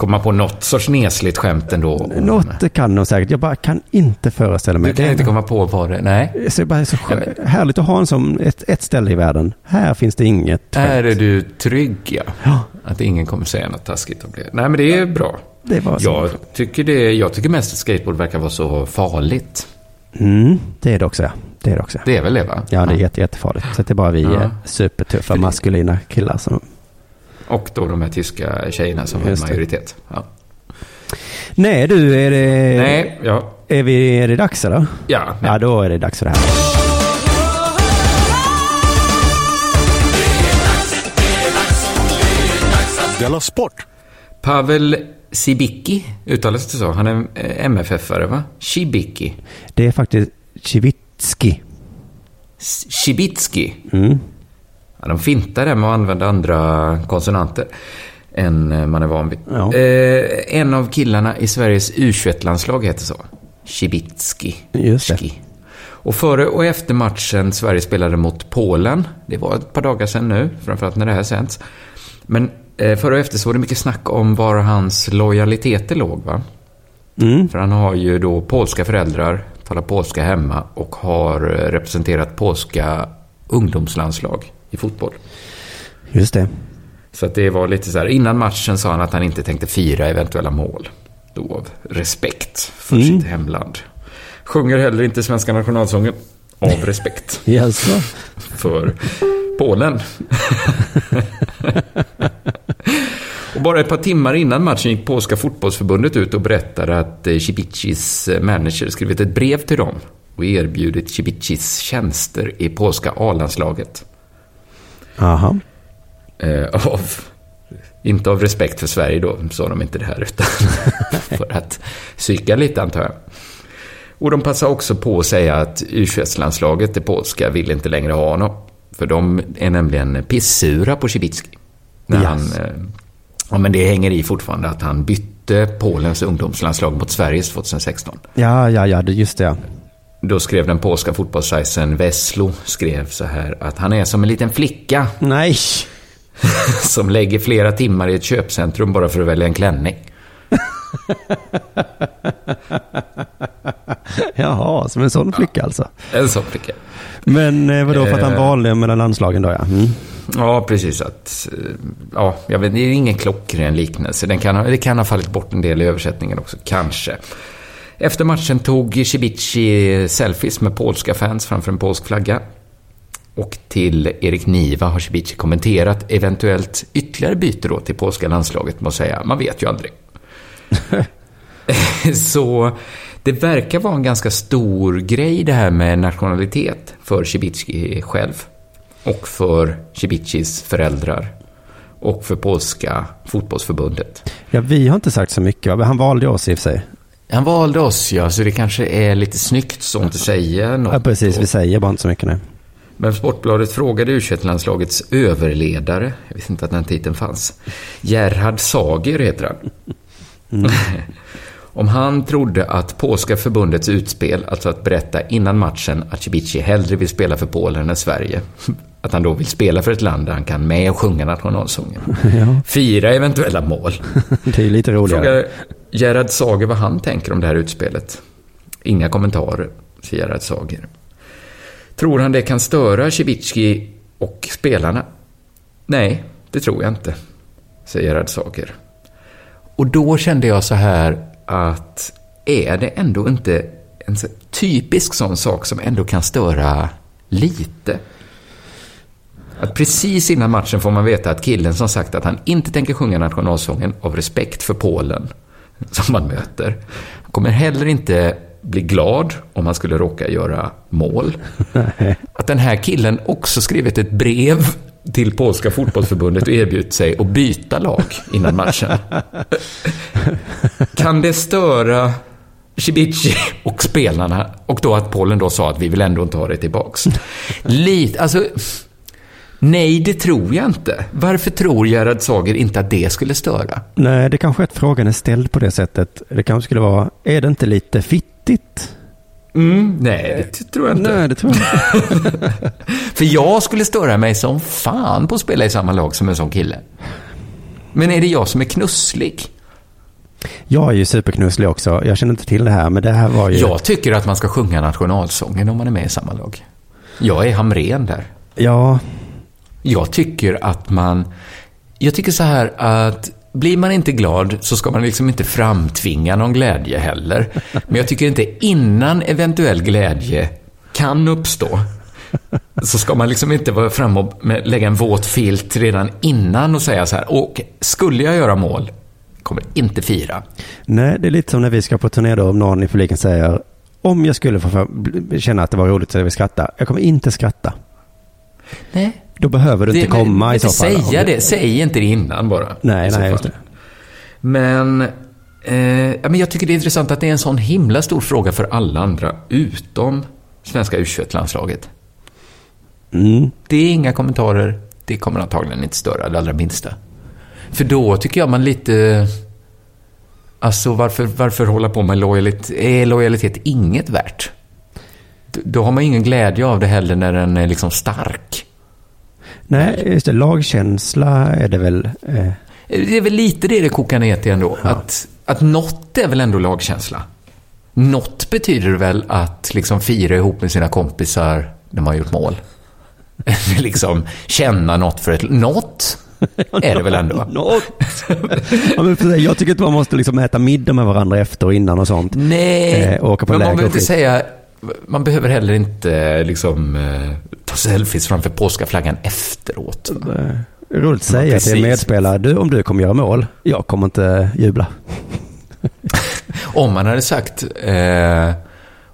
Speaker 3: komma på något sorts nesligt skämt ändå.
Speaker 1: Något kan de säkert. Jag bara kan inte föreställa mig.
Speaker 3: Du kan
Speaker 1: det.
Speaker 3: inte komma på vad det... Nej.
Speaker 1: Så det är bara så skö- härligt att ha en som ett, ett ställe i världen. Här finns det inget.
Speaker 3: Här är du trygg, ja.
Speaker 1: Ja,
Speaker 3: Att ingen kommer säga något taskigt om det. Nej, men det är bra.
Speaker 1: det var så.
Speaker 3: Jag tycker, det, jag tycker mest att skateboard verkar vara så farligt.
Speaker 1: Mm, det är det också, ja. Det är det också.
Speaker 3: Det är väl det, va?
Speaker 1: Ja, det är jätte, jättefarligt. Så det är bara vi
Speaker 3: Ja.
Speaker 1: eh, supertuffa maskulina killar som...
Speaker 3: Och då de här tyska tjejerna som är
Speaker 1: Just
Speaker 3: majoritet. Ja.
Speaker 1: Nej du, är det...
Speaker 3: Nej, ja.
Speaker 1: Är, vi, är det dags eller?
Speaker 3: Ja,
Speaker 1: Ja, då är det dags för det här.
Speaker 4: Della Sport!
Speaker 3: Pavel Sibicki, uttalas det så? Han är MFF-are, va? Shibicki.
Speaker 1: Det är faktiskt Civitski.
Speaker 3: Shibitski.
Speaker 1: Mm.
Speaker 3: Ja, de fintar det med att använda andra konsonanter än eh, man är van vid.
Speaker 1: Ja.
Speaker 3: Eh, en av killarna i Sveriges U21-landslag heter så. Shibitski.
Speaker 1: Just det.
Speaker 3: Ski. Och före och efter matchen Sverige spelade mot Polen, det var ett par dagar sedan nu, framförallt när det här sänds. Men eh, före och efter så var det mycket snack om var hans lojaliteter låg, va?
Speaker 1: Mm.
Speaker 3: För han har ju då polska föräldrar, talar polska hemma och har eh, representerat polska ungdomslandslag i fotboll.
Speaker 1: Just det.
Speaker 3: Så att det var lite så här, innan matchen sa han att han inte tänkte fira eventuella mål. Då av respekt för sitt hemland. Sjunger heller inte svenska nationalsången av respekt <laughs>
Speaker 1: Jaså?
Speaker 3: för Polen. <laughs> och bara ett par timmar innan matchen gick Polska fotbollsförbundet ut och berättade att eh, Cibicis eh, manager skrivit ett brev till dem och erbjudit Cibicis tjänster i polska A-landslaget.
Speaker 1: Aha.
Speaker 3: Eh, av, inte av respekt för Sverige då, sa de inte det här, utan <laughs> för att psyka lite antar jag. Och de passar också på att säga att u landslaget det polska, vill inte längre ha honom. För de är nämligen pissura på Cibicki. När
Speaker 1: Yes.
Speaker 3: han, eh, ja, men det hänger i fortfarande att han bytte Polens ungdomslandslag mot Sveriges 2016.
Speaker 1: Ja, ja, ja, just det.
Speaker 3: Då skrev den polska fotbollssajten Veslo skrev så här att han är som en liten flicka
Speaker 1: Nej! <laughs>
Speaker 3: som lägger flera timmar i ett köpcentrum bara för att välja en klänning. <laughs>
Speaker 1: Jaha, som en sån flicka alltså.
Speaker 3: En sån flicka.
Speaker 1: Men eh, vadå, för att han
Speaker 3: Eh.
Speaker 1: valde mellan landslagen då ja. Mm.
Speaker 3: Ja, precis. Att, eh, ja, jag vet, det är ingen klockren liknelse. Den kan, ha- det kan ha fallit bort en del i översättningen också, kanske. Efter matchen tog Cibici selfies med polska fans framför en polsk flagga. Och till Erik Niva har Cibici kommenterat eventuellt ytterligare byte då till polska landslaget med att säga, man vet ju aldrig. <laughs> <laughs> Så det verkar vara en ganska stor grej det här med nationalitet för Cibicki själv. Och för Cibicis föräldrar. Och för polska fotbollsförbundet.
Speaker 1: Ja, vi har inte sagt så mycket. Han valde oss i och för sig.
Speaker 3: Han valde oss, ja, så det kanske är lite snyggt sånt att säga något.
Speaker 1: Ja, precis. Vi säger bara inte så mycket nu.
Speaker 3: Men Sportbladet frågade u landslagets överledare, jag visste inte att den titeln fanns, Gerhard Sager heter han. <laughs> Om han trodde att polska förbundets utspel, alltså att berätta innan matchen att Cibici hellre vill spela för Polen än Sverige, att han då vill spela för ett land där han kan med och sjunga nationalsången. <laughs> Fira eventuella mål. <laughs>
Speaker 1: Det är ju lite roligare.
Speaker 3: Frågar Gerhard Sager vad han tänker om det här utspelet. Inga kommentarer, säger Gerhard Sager. Tror han det kan störa Cibicki och spelarna? Nej, det tror jag inte, säger Gerhard Sager. Och då kände jag så här att är det ändå inte en typisk sån sak som ändå kan störa lite? Att precis innan matchen får man veta att killen som sagt att han inte tänker sjunga nationalsången av respekt för Polen <laughs> som man möter. Han kommer heller inte bli glad om han skulle råka göra mål. <laughs> Att den här killen också skrivit ett brev till polska fotbollsförbundet och erbjudit sig att byta lag innan matchen. Kan det störa Cibici och spelarna och då att Polen då sa att vi vill ändå inte ha det tillbaks? Lite, alltså... Nej, det tror jag inte. Varför tror Gerhard Sager inte att det skulle störa?
Speaker 1: Nej, det kanske är att frågan är ställd på det sättet. Det kanske skulle vara, är det inte lite fittigt?
Speaker 3: Mm, nej, det tror jag inte.
Speaker 1: Nej, det tror jag inte. <laughs>
Speaker 3: För jag skulle störa mig som fan på att spela i samma lag som en sån kille. Men är det jag som är knusslig?
Speaker 1: Jag är ju superknusslig också. Jag känner inte till det här, men det här var ju...
Speaker 3: Jag tycker att man ska sjunga nationalsången om man är med i samma lag. Jag är Hamrén där.
Speaker 1: Ja,
Speaker 3: Jag tycker att man... Jag tycker så här att blir man inte glad så ska man liksom inte framtvinga någon glädje heller. Men jag tycker inte innan eventuell glädje kan uppstå så ska man liksom inte vara framme och lägga en våt filt redan innan och säga så här, och skulle jag göra mål, kommer inte fira.
Speaker 1: nej, det är lite som när vi ska på turné då, om någon i publiken säger, om jag skulle få känna att det var roligt så jag vill skratta. Jag kommer inte skratta.
Speaker 3: Nej.
Speaker 1: Då behöver du inte
Speaker 3: men-
Speaker 1: komma i så fall.
Speaker 3: Säga det, säg inte det innan bara.
Speaker 1: Nej, nej, just det.
Speaker 3: Men, eh, men jag tycker det är intressant att det är en sån himla stor fråga för alla andra, utom svenska u landslaget
Speaker 1: Mm.
Speaker 3: Det är inga kommentarer, det kommer antagligen inte störa det allra minsta. För då tycker jag man lite... Alltså varför, varför hålla på med lojalitet? Är lojalitet inget värt? Då har man ingen glädje av det heller när den är liksom stark.
Speaker 1: Nej, just det. Lagkänsla är det väl. Eh,
Speaker 3: Det är väl lite det det kokar ner till ändå. Att, att något är väl ändå lagkänsla. Något betyder väl att liksom fira ihop med sina kompisar när man har gjort mål. <laughs> Liksom känna något för ett... Något? <laughs> Är det väl ändå?
Speaker 1: Något. <laughs> ja, men precis, jag tycker inte man måste liksom äta middag med varandra efter och innan och sånt.
Speaker 3: Nej,
Speaker 1: Eh, åka på
Speaker 3: men man behöver
Speaker 1: och
Speaker 3: inte
Speaker 1: skit.
Speaker 3: säga... Man behöver heller inte liksom eh, ta selfies framför polska flaggan efteråt.
Speaker 1: Roligt att säga till en medspelare, du om du kommer göra mål, jag kommer inte jubla. <laughs>
Speaker 3: Om man hade sagt eh,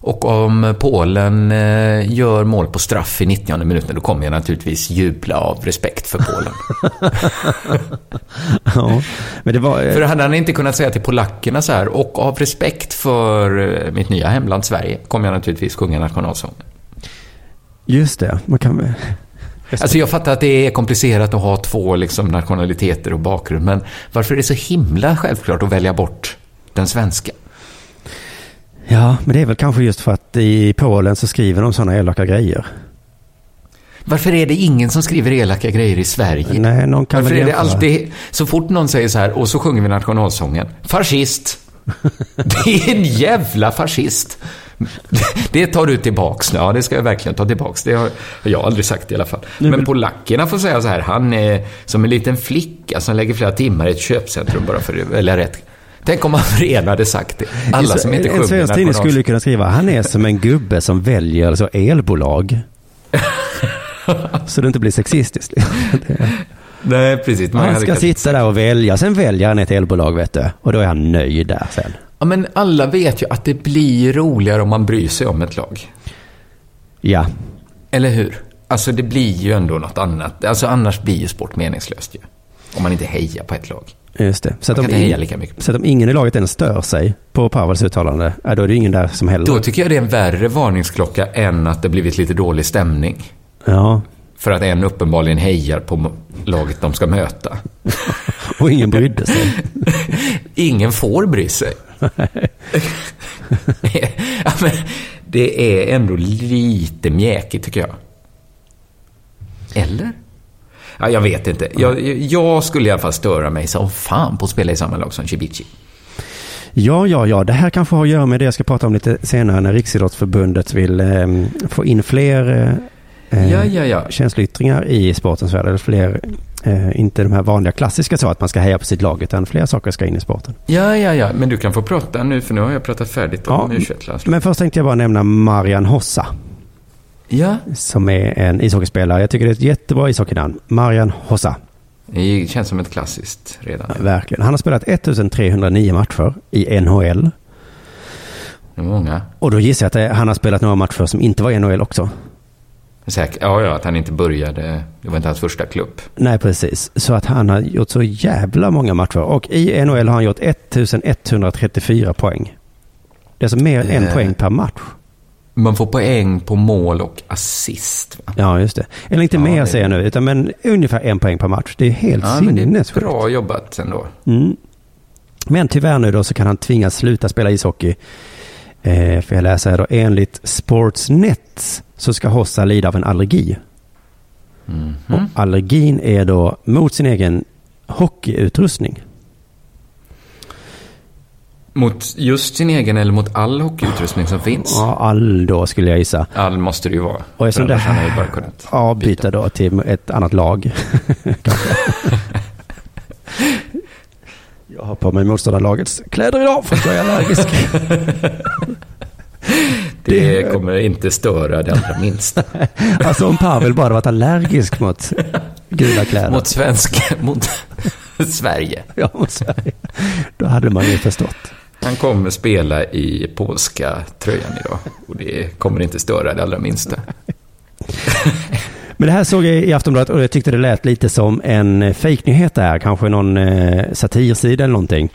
Speaker 3: och om Polen eh, gör mål på straff i 90 minuten, då kommer jag naturligtvis jubla av respekt för Polen. <laughs>
Speaker 1: ja, men det var... eh,
Speaker 3: för hade han inte kunnat säga till polackerna så här, och av respekt för eh, mitt nya hemland Sverige, kommer jag naturligtvis sjunga nationalsången.
Speaker 1: Just det, man kan...
Speaker 3: Alltså jag fattar att det är komplicerat att ha två liksom, nationaliteter och bakgrund, men varför är det så himla självklart att välja bort den svenska?
Speaker 1: Ja, men det är väl kanske just för att i Polen så skriver de sådana elaka grejer.
Speaker 3: Varför är det ingen som skriver elaka grejer i Sverige?
Speaker 1: Nej, någon kan
Speaker 3: Varför
Speaker 1: väl
Speaker 3: är det alltid, så fort någon säger så här, och så sjunger vi nationalsången, fascist. <laughs> Det är en jävla fascist. Det tar du tillbaks nu. Ja, det ska jag verkligen ta tillbaks. Det har jag aldrig sagt i alla fall. Men polackerna får säga så här, han är som en liten flicka som lägger flera timmar i ett köpcentrum bara för att välja rätt. Tänk om Andrén hade sagt det. Alla som inte
Speaker 1: en
Speaker 3: sjunger
Speaker 1: svensk tidning skulle kunna skriva, han är som en gubbe som väljer så elbolag. <laughs> så det inte blir sexistiskt.
Speaker 3: Nej, precis. Man
Speaker 1: Han ska sitta där och välja, sen väljer han ett elbolag vet du. Och då är han nöjd där sen.
Speaker 3: Ja, men alla vet ju att det blir roligare om man bryr sig om ett lag.
Speaker 1: Ja,
Speaker 3: Eller hur? Alltså det blir ju ändå något annat. Alltså annars blir ju sport meningslöst ju. Om man inte hejar på ett lag.
Speaker 1: Just det. Så att, om
Speaker 3: mycket.
Speaker 1: så att om ingen i laget ens stör sig på Pavels uttalande, då är det ingen där som heller.
Speaker 3: Då tycker jag det är en värre varningsklocka än att det blivit lite dålig stämning.
Speaker 1: Ja,
Speaker 3: För att en uppenbarligen hejar på laget de ska möta. <laughs>
Speaker 1: och ingen brydde sig. <laughs>
Speaker 3: Ingen får bry sig. <laughs> ja, men det är ändå lite mjäkigt tycker jag. Eller? Ja, jag vet inte. Jag, jag skulle i alla fall störa mig som fan på att spela i samma lag som Cibici.
Speaker 1: Ja, ja, ja. Det här kanske har att göra med det jag ska prata om lite senare när Riksidrottsförbundet vill eh, få in fler eh,
Speaker 3: Ja, ja, ja.
Speaker 1: känsloyttringar i sportens värld. Eller fler, eh, inte de här vanliga klassiska så att man ska heja på sitt lag, utan fler saker ska in i sporten.
Speaker 3: Ja, ja, ja. Men du kan få prata nu, för nu har jag pratat färdigt om
Speaker 1: Ja,
Speaker 3: u 21
Speaker 1: Men först tänkte jag bara nämna Marian Hossa,
Speaker 3: Ja,
Speaker 1: som är en ishockeyspelare. Jag tycker det är ett jättebra ishockeynamn. Marian Hossa,
Speaker 3: det känns som ett klassiskt redan.
Speaker 1: verkligen. Han har spelat 1309 matcher i NHL.
Speaker 3: Det är många.
Speaker 1: Och då gissar jag att han har spelat några matcher som inte var i NHL också.
Speaker 3: Säkert. Ja, ja, att han inte började. Det var inte hans första klubb.
Speaker 1: Nej, precis. Så att han har gjort så jävla många matcher. Och i NHL har han gjort 1134 poäng. Det är alltså mer än en
Speaker 3: Eh.
Speaker 1: poäng per match.
Speaker 3: Man får poäng på mål och assist. Va?
Speaker 1: Ja, just det. Eller inte
Speaker 3: Ja,
Speaker 1: mer
Speaker 3: det-
Speaker 1: säger jag nu, utan men ungefär en poäng per match. Det är helt
Speaker 3: Ja,
Speaker 1: sinnessjukt.
Speaker 3: bra jobbat ändå.
Speaker 1: Mm. Men tyvärr nu då så kan han tvingas sluta spela ishockey. Eh, för jag läser här då, enligt Sportsnet så ska Hossa lida av en allergi.
Speaker 3: Mhm.
Speaker 1: Och allergin är då mot sin egen hockeyutrustning.
Speaker 3: Mot just sin egen eller mot all hockeyutrustning som finns?
Speaker 1: Ja, all då skulle jag gissa.
Speaker 3: All måste det ju vara.
Speaker 1: Och eftersom det här
Speaker 3: bara kunnat
Speaker 1: ja, byta då till ett annat lag. <laughs> Jag har på mig motståndarlagets kläder idag för att jag är allergisk. <laughs>
Speaker 3: Det,
Speaker 1: Det-
Speaker 3: kommer inte störa det allra minsta. <laughs>
Speaker 1: alltså om Pavel bara varit allergisk mot gula kläder.
Speaker 3: mot svenska, mot Sverige.
Speaker 1: Ja, mot Sverige. Då hade man ju förstått.
Speaker 3: Han kommer spela i polska tröjan idag. Och det kommer inte störa det allra minsta.
Speaker 1: Men det här såg jag i Aftonbladet och jag tyckte det lät lite som en fejknyhet där. Kanske någon eh, satirsida eller någonting.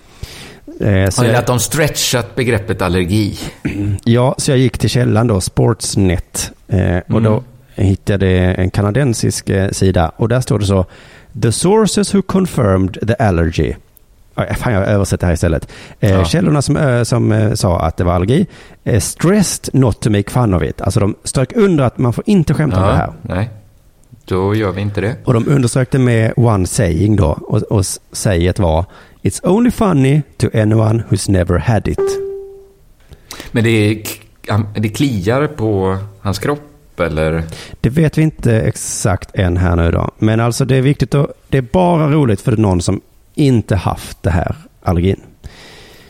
Speaker 1: Eh, så jag,
Speaker 3: att de stretchat begreppet allergi? <clears throat>
Speaker 1: ja, så jag gick till källan då, Sportsnet. Eh, och
Speaker 3: Mm.
Speaker 1: då hittade en kanadensisk eh, sida. Och där står det så. The sources who confirmed the allergy. Ja, Fan, jag översätter här istället. Eh,
Speaker 3: Ja.
Speaker 1: Källorna som, eh, som eh, sa att det var allergi. Eh, stressed not to make fun of it. Alltså de strök under att man får inte skämta om det här.
Speaker 3: nej. Då gör vi inte det.
Speaker 1: Och de undersökte med one saying då. Och, och s- säget var It's only funny to anyone who's never had it.
Speaker 3: Men det, är- det kliar på hans kropp eller?
Speaker 1: Det vet vi inte exakt än här nu då. Men alltså det är viktigt att, det är bara roligt för någon som inte haft det här allergin.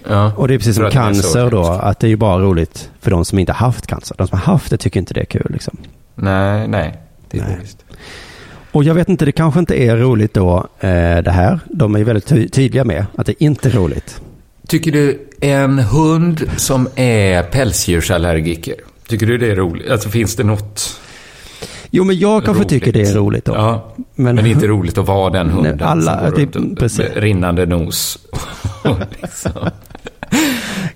Speaker 3: Ja,
Speaker 1: Och det är precis som cancer då, att det är ju bara roligt för de som inte haft cancer. De som har haft det tycker inte det är kul liksom.
Speaker 3: Nej, nej. Det är
Speaker 1: Nej.
Speaker 3: visst.
Speaker 1: Och jag vet inte, det kanske inte är roligt då eh, det här. De är ju väldigt ty- tydliga med att det inte är roligt.
Speaker 3: Tycker du en hund som är pälsdjursallergiker, tycker du det är roligt? Alltså finns det något
Speaker 1: Jo, men jag kanske
Speaker 3: roligt?
Speaker 1: tycker det är roligt då.
Speaker 3: Ja,
Speaker 1: Men-
Speaker 3: men, det är inte roligt att vara den hunden
Speaker 1: Nej, alla-
Speaker 3: som går
Speaker 1: det-
Speaker 3: runt
Speaker 1: precis.
Speaker 3: med rinnande nos. liksom,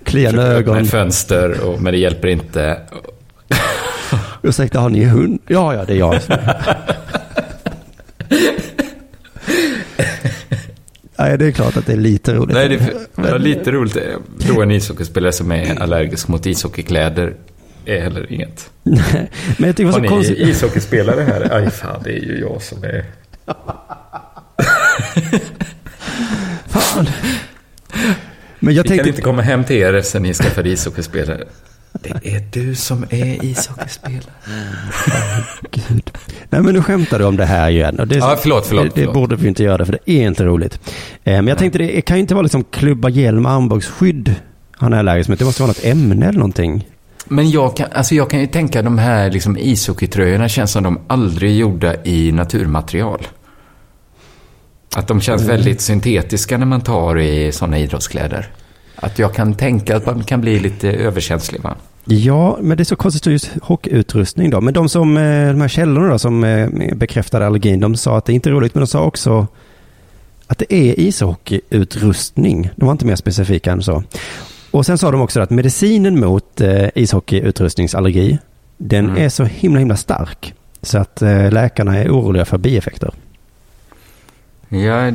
Speaker 1: Kliande ögon.
Speaker 3: ett fönster, och, men det hjälper inte.
Speaker 1: Ursäkta, har ni hund? Ja, ja, det är jag. Nej, det är klart att det är lite roligt.
Speaker 3: Nej, det är lite roligt. Tror en ishockeyspelare som är allergisk mot ishockeykläder är heller inget. <laughs>
Speaker 1: Nej, men jag tycker det var så konstigt.
Speaker 3: ishockeyspelare här? Aj fan, det är ju jag som är... <laughs>
Speaker 1: Fan. Men jag
Speaker 3: Vi kan
Speaker 1: tänkte,
Speaker 3: inte komma hem till er sen ni skaffade ishockeyspelare. Det är du som är ishockeyspelare.
Speaker 1: gud. Nej, men nu skämtar du om det här igen. Och det,
Speaker 3: Ja, förlåt, förlåt,
Speaker 1: Det, det
Speaker 3: förlåt.
Speaker 1: borde vi inte göra, för det är inte roligt. Eh, men jag tänkte, det kan ju inte vara liksom klubba, hjälm, armbågsskydd han är allergisk mot. Det måste vara något ämne eller någonting.
Speaker 3: Men jag kan, alltså jag kan ju tänka de här liksom ishockeytröjorna känns som de aldrig gjorda i naturmaterial. Att de känns väldigt syntetiska när man tar i sådana idrottskläder. Att jag kan tänka att man kan bli lite överkänslig va?
Speaker 1: Ja, men det är så konstigt just hockeyutrustning då. Men de som, eh, de här källorna då som eh, bekräftade allergin, de sa att det inte är roligt, men de sa också att det är ishockeyutrustning. De var inte mer specifika än så. Och sen sa de också att medicinen mot eh, ishockeyutrustningsallergi, den
Speaker 3: Mm.
Speaker 1: är så himla, himla stark. Så att eh, läkarna är oroliga för bieffekter.
Speaker 3: Ja,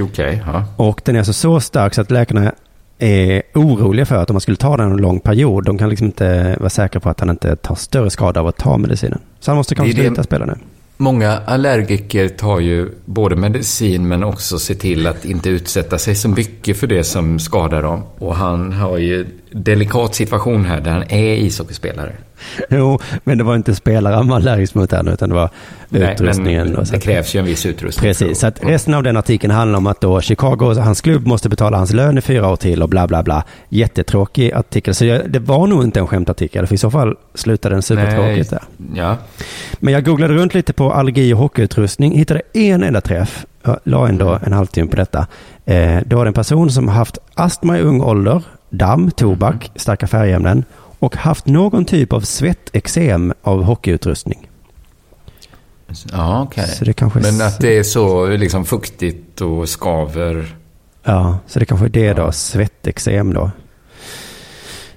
Speaker 3: okej. ja.
Speaker 1: Och den är alltså så stark så att läkarna är oroliga för att om man skulle ta den en lång period, de kan liksom inte vara säkra på att han inte tar större skada av att ta medicinen. Så han måste kanske sluta spela nu.
Speaker 3: Många allergiker tar ju både medicin men också ser till att inte utsätta sig så mycket för det som skadar dem. Och han har ju en delikat situation här där han är ishockeyspelare. <laughs>
Speaker 1: Jo, men det var inte spelare han var allergisk mot än, utan det var
Speaker 3: Nej,
Speaker 1: utrustningen.
Speaker 3: men det krävs ju en viss utrustning.
Speaker 1: Precis, så att resten av den artikeln handlar om att då Chicago, hans klubb, måste betala hans lön i fyra år till och bla bla bla. Jättetråkig artikel. Så jag, det var nog inte en skämtartikel, för i så fall slutade den supertråkigt där.
Speaker 3: Ja,
Speaker 1: Men jag googlade runt lite på allergi och hockeyutrustning, hittade en enda träff, jag la ändå en halvtimme på detta. Eh, då var det en person som haft astma i ung ålder, damm, tobak, starka färgämnen och haft någon typ av svettexem av hockeyutrustning.
Speaker 3: ja okej.
Speaker 1: Kanske
Speaker 3: Men att det är så liksom fuktigt och skaver.
Speaker 1: Ja, så det kanske är det då, svettexem då.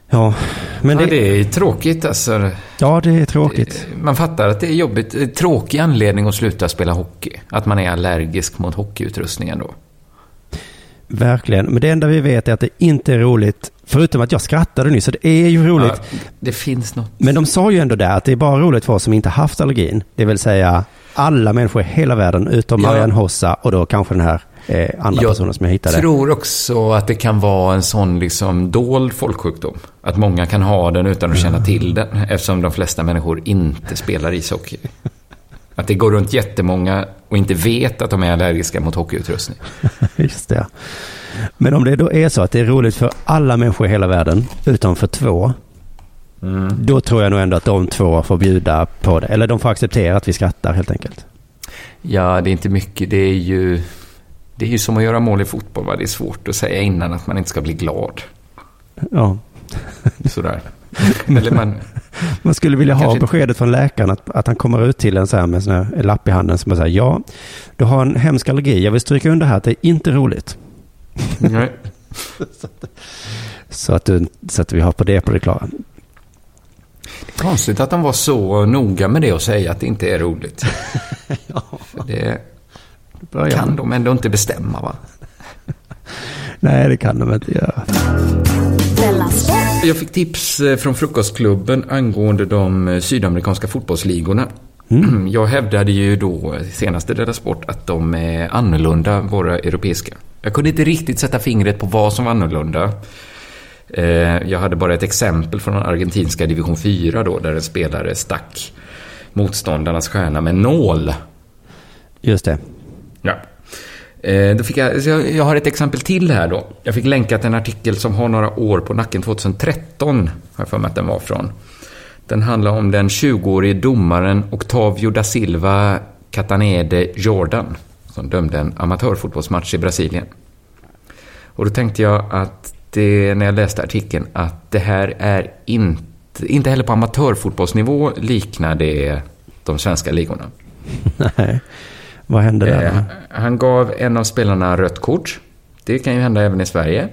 Speaker 1: Ja, men
Speaker 3: ja,
Speaker 1: det,
Speaker 3: det är tråkigt alltså.
Speaker 1: ja, det är tråkigt.
Speaker 3: Man fattar att det är jobbigt. Tråkig anledning att sluta spela hockey. Att man är allergisk mot hockeyutrustningen då.
Speaker 1: Verkligen. Men det enda vi vet är att det inte är roligt, förutom att jag skrattade nyss, så det är ju roligt.
Speaker 3: Ja, det finns något.
Speaker 1: Men de sa ju ändå där att det är bara roligt för oss som inte haft allergin. Det vill säga alla människor i hela världen utom
Speaker 3: Ja.
Speaker 1: Marianne Hossa och då kanske den här eh, andra personen som jag hittade.
Speaker 3: Jag tror också att det kan vara en sån liksom dold folksjukdom. Att många kan ha den utan att känna till den. Eftersom de flesta människor inte spelar ishockey. Att det går runt jättemånga och inte vet att de är allergiska mot hockeyutrustning. <laughs>
Speaker 1: Just det. Men om det då är så att det är roligt för alla människor i hela världen utom för två. Då tror jag nog ändå att de två får bjuda på det. Eller de får acceptera att vi skrattar helt enkelt.
Speaker 3: Ja, det är inte mycket. Det är ju, det är ju som att göra mål i fotboll. Va? Det är svårt att säga innan att man inte ska bli glad.
Speaker 1: Ja.
Speaker 3: Sådär. <laughs> Eller man...
Speaker 1: Man skulle vilja ha
Speaker 3: Kanske-
Speaker 1: beskedet från läkaren att, att han kommer ut till en så här med en sån här lapp i handen som säger ja, du har en hemsk allergi. Jag vill stryka under här att det är inte roligt.
Speaker 3: Nej. <laughs>
Speaker 1: Så att, du, så att vi har på det på det klara.
Speaker 3: Konstigt att de var så noga med det och säga att det inte är roligt. <laughs> För det kan de ändå inte bestämma va?
Speaker 1: Nej, det kan de inte göra.
Speaker 3: Jag fick tips eh, från Frukostklubben angående de eh, sydamerikanska fotbollsligorna. <clears throat> Jag hävdade ju då eh, senast i Della Sport att de är annorlunda, våra europeiska. Jag kunde inte riktigt sätta fingret på vad som var annorlunda. Jag hade bara ett exempel från den argentinska division 4 då, där en spelare stack motståndarnas stjärna med nål.
Speaker 1: Just det.
Speaker 3: Ja. Eh, då fick jag, jag, jag har ett exempel till här då. Jag fick länkat en artikel som har några år på nacken, 2013 har jag för mig att den var från. Den handlar om den 20-årige domaren Octavio da Silva Catanede Jordan, som dömde en amatörfotbollsmatch i Brasilien. Och då tänkte jag att det, när jag läste artikeln, att det här är inte, inte heller på amatörfotbollsnivå liknar det de svenska ligorna. <laughs>
Speaker 1: Nej. Vad hände där?
Speaker 3: Eh, han gav en av spelarna rött kort. Det kan ju hända även i Sverige.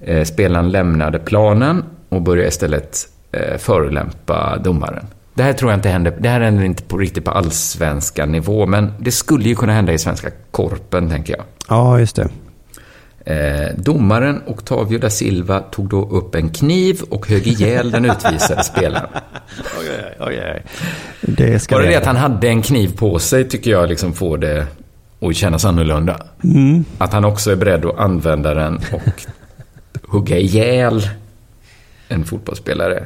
Speaker 3: Eh, spelaren lämnade planen och började istället eh, förolämpa domaren. Det här tror jag inte händer. Det här händer inte på riktigt på allsvenska nivå, men det skulle ju kunna hända i svenska korpen, tänker jag.
Speaker 1: Ja, just det.
Speaker 3: Eh, domaren Octavio da Silva tog då upp en kniv och högg ihjäl den utvisade spelaren. <laughs>
Speaker 1: Oj, oj. Det ska
Speaker 3: Bara det
Speaker 1: det.
Speaker 3: att han hade en kniv på sig tycker jag liksom får det att kännas annorlunda. Att han också är beredd att använda den och hugga ihjäl en fotbollsspelare.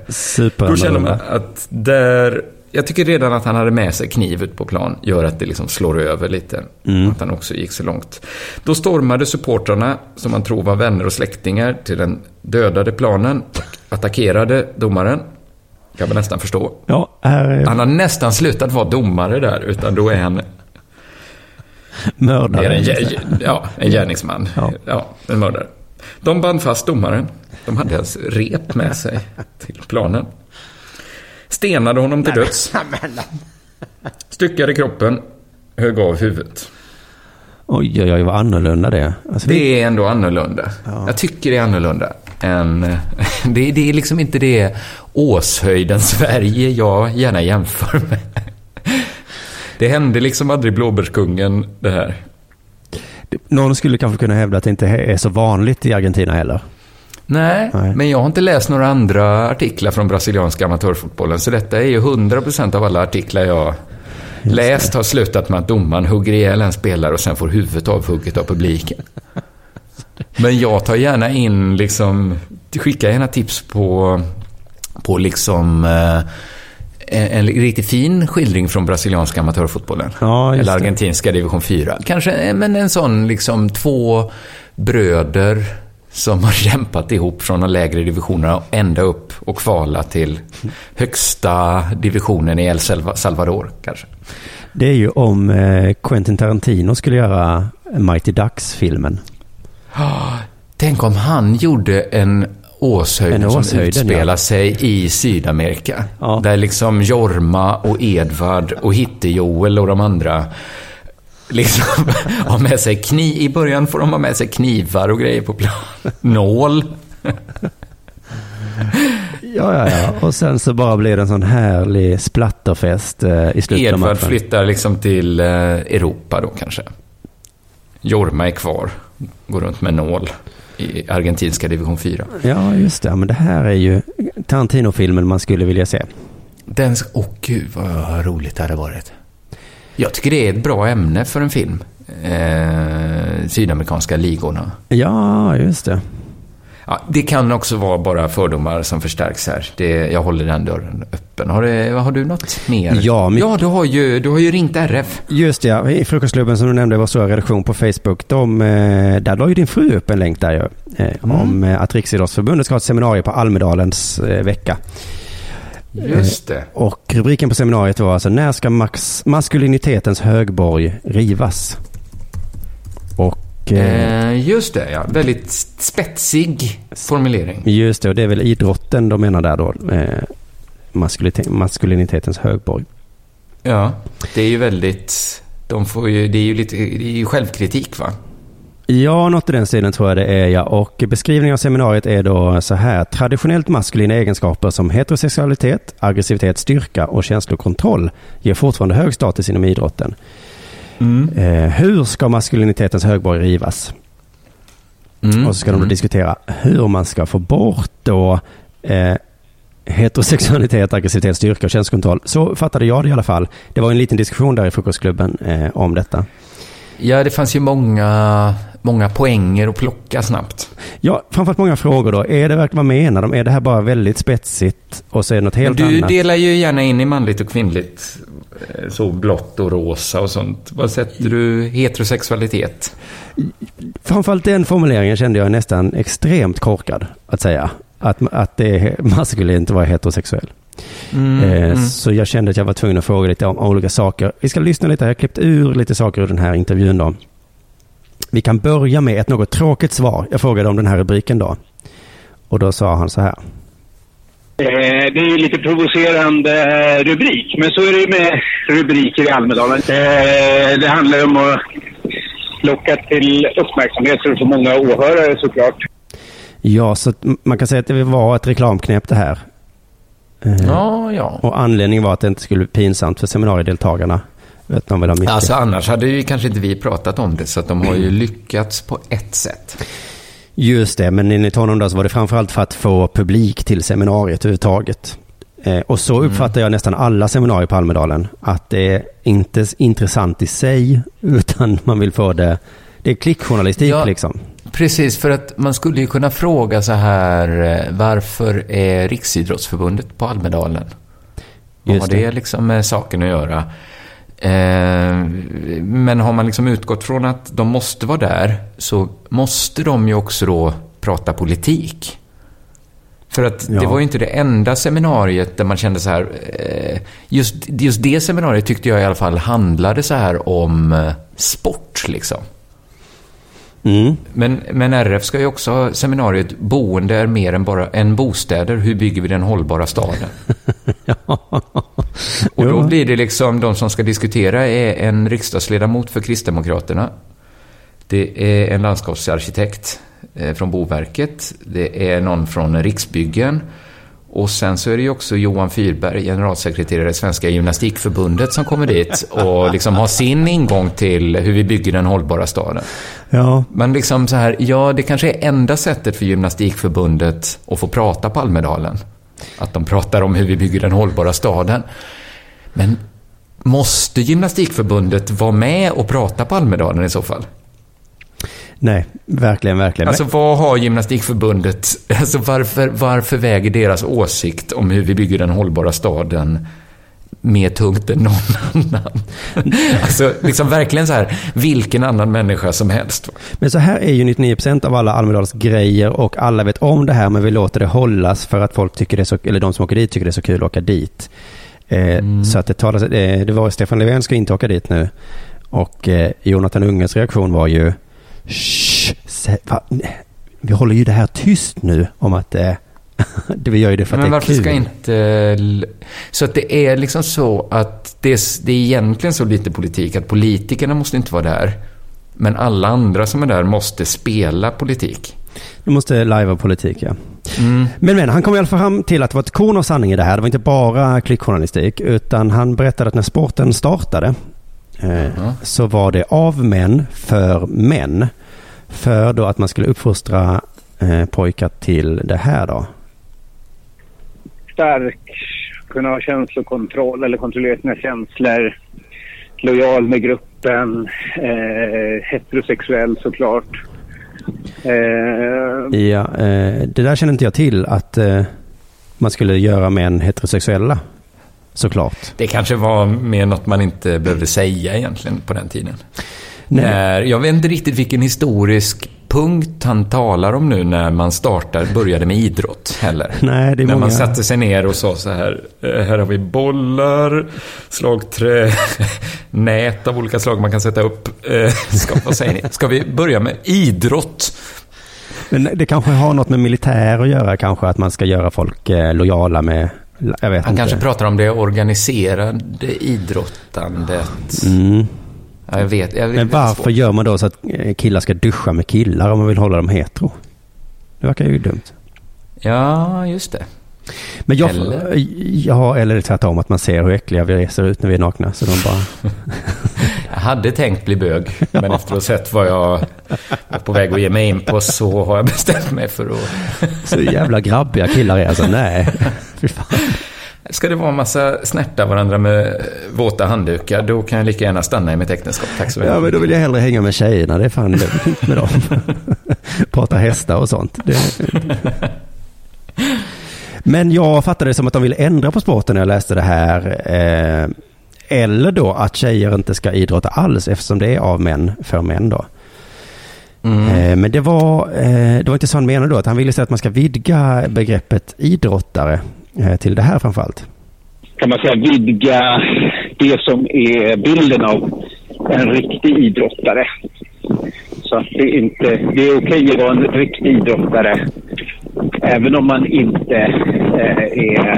Speaker 3: Då känner man att där... Jag tycker redan att han hade med sig kniv ut på plan gör att det liksom slår över lite. Att han också gick så långt. Då stormade supportrarna, som man tror var vänner och släktingar, till den dödade planen och attackerade domaren. Kan man nästan förstå.
Speaker 1: Ja, är
Speaker 3: Han har nästan slutat vara domare där, utan då är han
Speaker 1: mördare.
Speaker 3: en, ja, en gärningsman.
Speaker 1: Ja.
Speaker 3: Ja. en mördare. De band fast domaren. De hade alltså rep med sig till planen. Stenade honom till döds. <laughs> Styckade kroppen. Högg av huvudet.
Speaker 1: Oj, oj, oj, vad annorlunda det är. Alltså,
Speaker 3: Det är ändå annorlunda. Jag tycker det är annorlunda. Än, <laughs> det, det är liksom inte det Åshöjden Sverige jag gärna jämför med. Det hände liksom aldrig Blåbärskungen det här.
Speaker 1: Någon skulle kanske kunna hävda att det inte är så vanligt i Argentina heller.
Speaker 3: Nej,
Speaker 1: Nej.
Speaker 3: men jag har inte läst några andra artiklar från brasilianska amatörfotbollen. Så detta är ju 100% av alla artiklar jag läst har slutat med att domaren hugger ihjäl en spelare och sen får huvudet avhugget av publiken. <laughs> Men jag tar gärna in liksom, skickar gärna tips på, på liksom eh, en, en riktigt fin skildring från brasilianska amatörfotbollen.
Speaker 1: Ja, just
Speaker 3: Eller
Speaker 1: det.
Speaker 3: argentinska division 4. Kanske, eh, men en sån liksom två bröder som har kämpat ihop från de lägre divisionerna ända upp och kvala till högsta divisionen i El Salva- Salvador kanske.
Speaker 1: Det är ju om eh, Quentin Tarantino skulle göra Mighty Ducks-filmen.
Speaker 3: Tänk om han gjorde en Åshöjden
Speaker 1: En
Speaker 3: som
Speaker 1: Åshöjden,
Speaker 3: utspelar
Speaker 1: ja.
Speaker 3: sig i Sydamerika.
Speaker 1: Ja.
Speaker 3: Där liksom Jorma och Edvard och Hitte-Joel och de andra liksom <laughs> har med sig kniv. I början får de ha med sig knivar och grejer på plan. <laughs> Nål. <laughs>
Speaker 1: Ja, ja, ja. Och sen så bara blir det en sån härlig splatterfest eh, i slutet av
Speaker 3: Edvard
Speaker 1: matchen.
Speaker 3: flyttar liksom till eh, Europa då kanske. Jorma är kvar. Går runt med nål i argentinska division 4.
Speaker 1: Ja, just det. Men det här är ju Tarantino-filmen man skulle vilja se.
Speaker 3: Den, åh gud vad roligt det hade varit. Jag tycker det är ett bra ämne för en film. Eh, sydamerikanska ligorna.
Speaker 1: Ja, just det.
Speaker 3: Ja, det kan också vara bara fördomar som förstärks här. Det, jag håller den dörren öppen. Har, det, har du något mer?
Speaker 1: Ja, men-
Speaker 3: ja du, har ju, du har ju ringt RF.
Speaker 1: Just det, ja. i Frukostklubben som du nämnde, vår stora redaktion på Facebook. De, eh, där la ju din fru upp en länk där ju. Eh, Om eh, att Riksidrottsförbundet ska ha ett seminarium på Almedalens eh, vecka.
Speaker 3: Just det.
Speaker 1: Och rubriken på seminariet var alltså När ska max, maskulinitetens högborg rivas? Och eh,
Speaker 3: Eh, just det, ja. Väldigt spetsig formulering.
Speaker 1: just det, och det är väl idrotten de menar där då. Eh, maskulinitetens högborg.
Speaker 3: Ja, det är ju väldigt... De får ju, det är ju lite, det är ju självkritik va?
Speaker 1: Ja, något i den stilen tror jag det är ja. Och beskrivningen av seminariet är då så här. Traditionellt maskulina egenskaper som heterosexualitet, aggressivitet, styrka och känslokontroll ger fortfarande hög status inom idrotten. Eh, hur ska maskulinitetens högborg rivas?
Speaker 3: Mm.
Speaker 1: Och så ska de då diskutera hur man ska få bort då eh, heterosexualitet, aggressivitet, styrka och känslokontroll. Så fattade jag det i alla fall. Det var en liten diskussion där i frukostklubben eh, om detta.
Speaker 3: Ja, det fanns ju många, många poänger att plocka snabbt.
Speaker 1: Ja, framförallt många frågor då. Är det verkligen, vad menar de? Är det här bara väldigt spetsigt och så är det något helt
Speaker 3: du
Speaker 1: annat?
Speaker 3: delar ju gärna in i manligt och kvinnligt. eh, Så blått och rosa och sånt. Vad sätter du heterosexualitet?
Speaker 1: Framförallt den formuleringen kände jag nästan extremt korkad att säga. Att, att det är maskulint att vara heterosexuell. eh, Så jag kände att jag var tvungen att fråga lite om olika saker. Vi ska lyssna lite, jag har klippt ur lite saker ur den här intervjun då. Vi kan börja med ett något tråkigt svar. Jag frågade om den här rubriken då. Och då sa han så här.
Speaker 5: Eh, Det är ju lite provocerande eh, rubrik, men så är det ju med rubriker i Almedalen. Eh, Det handlar om att locka till uppmärksamhet för så många åhörare såklart.
Speaker 1: Ja, så man kan säga att det var ett reklamknep det här. Eh,
Speaker 3: Ja, ja.
Speaker 1: Och anledningen var att det inte skulle bli pinsamt för seminariedeltagarna. Vet, de vill ha mycket.
Speaker 3: Alltså annars hade ju kanske inte vi pratat om det, så att de har ju lyckats på ett sätt.
Speaker 1: Just det, men enligt honom då så var det framförallt för att få publik till seminariet överhuvudtaget. Eh, och så uppfattar jag nästan alla seminarier på Almedalen. Att det är inte intressant i sig, <laughs> utan man vill få det... Det är klickjournalistik
Speaker 3: Ja.
Speaker 1: liksom.
Speaker 3: Precis, för att man skulle ju kunna fråga så här, eh, varför är Riksidrottsförbundet på Almedalen? Vad har det
Speaker 1: det.
Speaker 3: liksom med saken att göra? Eh, men har man liksom utgått från att de måste vara där, så måste de ju också då prata politik. För att det
Speaker 1: Ja.
Speaker 3: var ju inte det enda seminariet där man kände så här, eh, just, just det seminariet tyckte jag i alla fall handlade så här om eh, sport liksom.
Speaker 1: Mm.
Speaker 3: Men, men RF ska ju också ha seminariet Boende är mer än bara än bostäder. Hur bygger vi den hållbara staden? <laughs> Och då blir det liksom, de som ska diskutera är en riksdagsledamot för Kristdemokraterna. Det är en landskapsarkitekt eh, från Boverket. Det är någon från Riksbyggen. Och sen så är det ju också Johan Fyrberg, generalsekreterare i Svenska Gymnastikförbundet, som kommer dit och liksom har sin ingång till hur vi bygger den hållbara staden.
Speaker 1: Ja,
Speaker 3: Men liksom så här, ja, det kanske är enda sättet för Gymnastikförbundet att få prata på Almedalen. Att de pratar om hur vi bygger den hållbara staden. Men måste Gymnastikförbundet vara med och prata på Almedalen i så fall?
Speaker 1: Nej, verkligen, verkligen.
Speaker 3: Alltså vad har Gymnastikförbundet, alltså varför, varför väger deras åsikt om hur vi bygger den hållbara staden mer tungt än någon annan? <laughs> Alltså liksom verkligen så här, vilken annan människa som helst.
Speaker 1: Men så här är ju 99% av alla Almedals grejer och alla vet om det här men vi låter det hållas för att folk tycker det är så, eller de som åker dit tycker det är så kul att åka dit. Eh, Så att det talas, eh, det var Stefan Löfven ska inte åka dit nu. Och eh, Jonathan Unges reaktion var ju Shh, va, vi håller ju det här tyst nu om att eh, <laughs> det, vi gör ju det för att
Speaker 3: Men
Speaker 1: det är
Speaker 3: varför
Speaker 1: kul.
Speaker 3: ska inte... l- Så att det är liksom så att det är, det är egentligen så lite politik att politikerna måste inte vara där. Men alla andra som är där måste spela politik.
Speaker 1: Du måste lajva politik, ja.
Speaker 3: Mm.
Speaker 1: Men, men han kom i alla fall fram till att det var ett korn av sanning i det här. Det var inte bara klickjournalistik, utan han berättade att när sporten startade eh, så var det av män för män. För då att man skulle uppfostra eh, pojkar till det här då.
Speaker 5: Stark, kunna ha känslokontroll eller kontrollera sina känslor. Lojal med gruppen. Eh, heterosexuell såklart. Eh,
Speaker 1: Ja, eh, det där känner inte jag till att eh, man skulle göra män heterosexuella. Såklart.
Speaker 3: Det kanske var mer något man inte behövde säga egentligen på den tiden.
Speaker 1: Nej.
Speaker 3: När, jag vet inte riktigt vilken historisk punkt han talar om nu när man startar, började med idrott heller.
Speaker 1: Nej, det är
Speaker 3: när
Speaker 1: många...
Speaker 3: man satte sig ner och sa så här, eh, här har vi bollar, slagträ, <laughs> nät av olika slag man kan sätta upp. Eh, Ska, vad säger ni? Ska vi börja med idrott?
Speaker 1: Men det kanske har något med militär att göra kanske, att man ska göra folk eh, lojala med... Jag vet
Speaker 3: Han
Speaker 1: inte.
Speaker 3: kanske pratar om det organiserade idrottandet.
Speaker 1: Mm.
Speaker 3: Ja, jag vet. Jag vet
Speaker 1: Men varför gör man då så att eh, killar ska duscha med killar om man vill hålla dem hetero? Det verkar ju dumt.
Speaker 3: Ja, just det.
Speaker 1: Men jag,
Speaker 3: Eller?
Speaker 1: Ja, eller tvärtom att man ser hur äckliga vi ser ut när vi är nakna. Så de bara... <laughs>
Speaker 3: Jag hade tänkt bli bög, men efter att ha sett vad jag var på väg att ge mig in på så har jag bestämt mig för att...
Speaker 1: Så jävla grabbiga killar är alltså. Nej, fy fan.
Speaker 3: Ska det vara en massa snärta varandra med våta handdukar, då kan jag lika gärna stanna i mitt äktenskap. Tack så mycket.
Speaker 1: Ja, men då vill jag hellre hänga med tjejerna. Det är fan lugnt med dem. <laughs> Prata hästar och sånt. Det... <laughs> Men jag fattade det som att de ville ändra på sporten när jag läste det här. Eh, eller då att tjejer inte ska idrotta alls eftersom det är av män för män då. Eh, Men det var, eh, det var inte så han menade då, att han ville säga att man ska vidga begreppet idrottare till det här framförallt.
Speaker 5: kan man säga, vidga det som är bilden av en riktig idrottare. Så att det, inte, det är okej att vara en riktig idrottare även om man inte eh, är,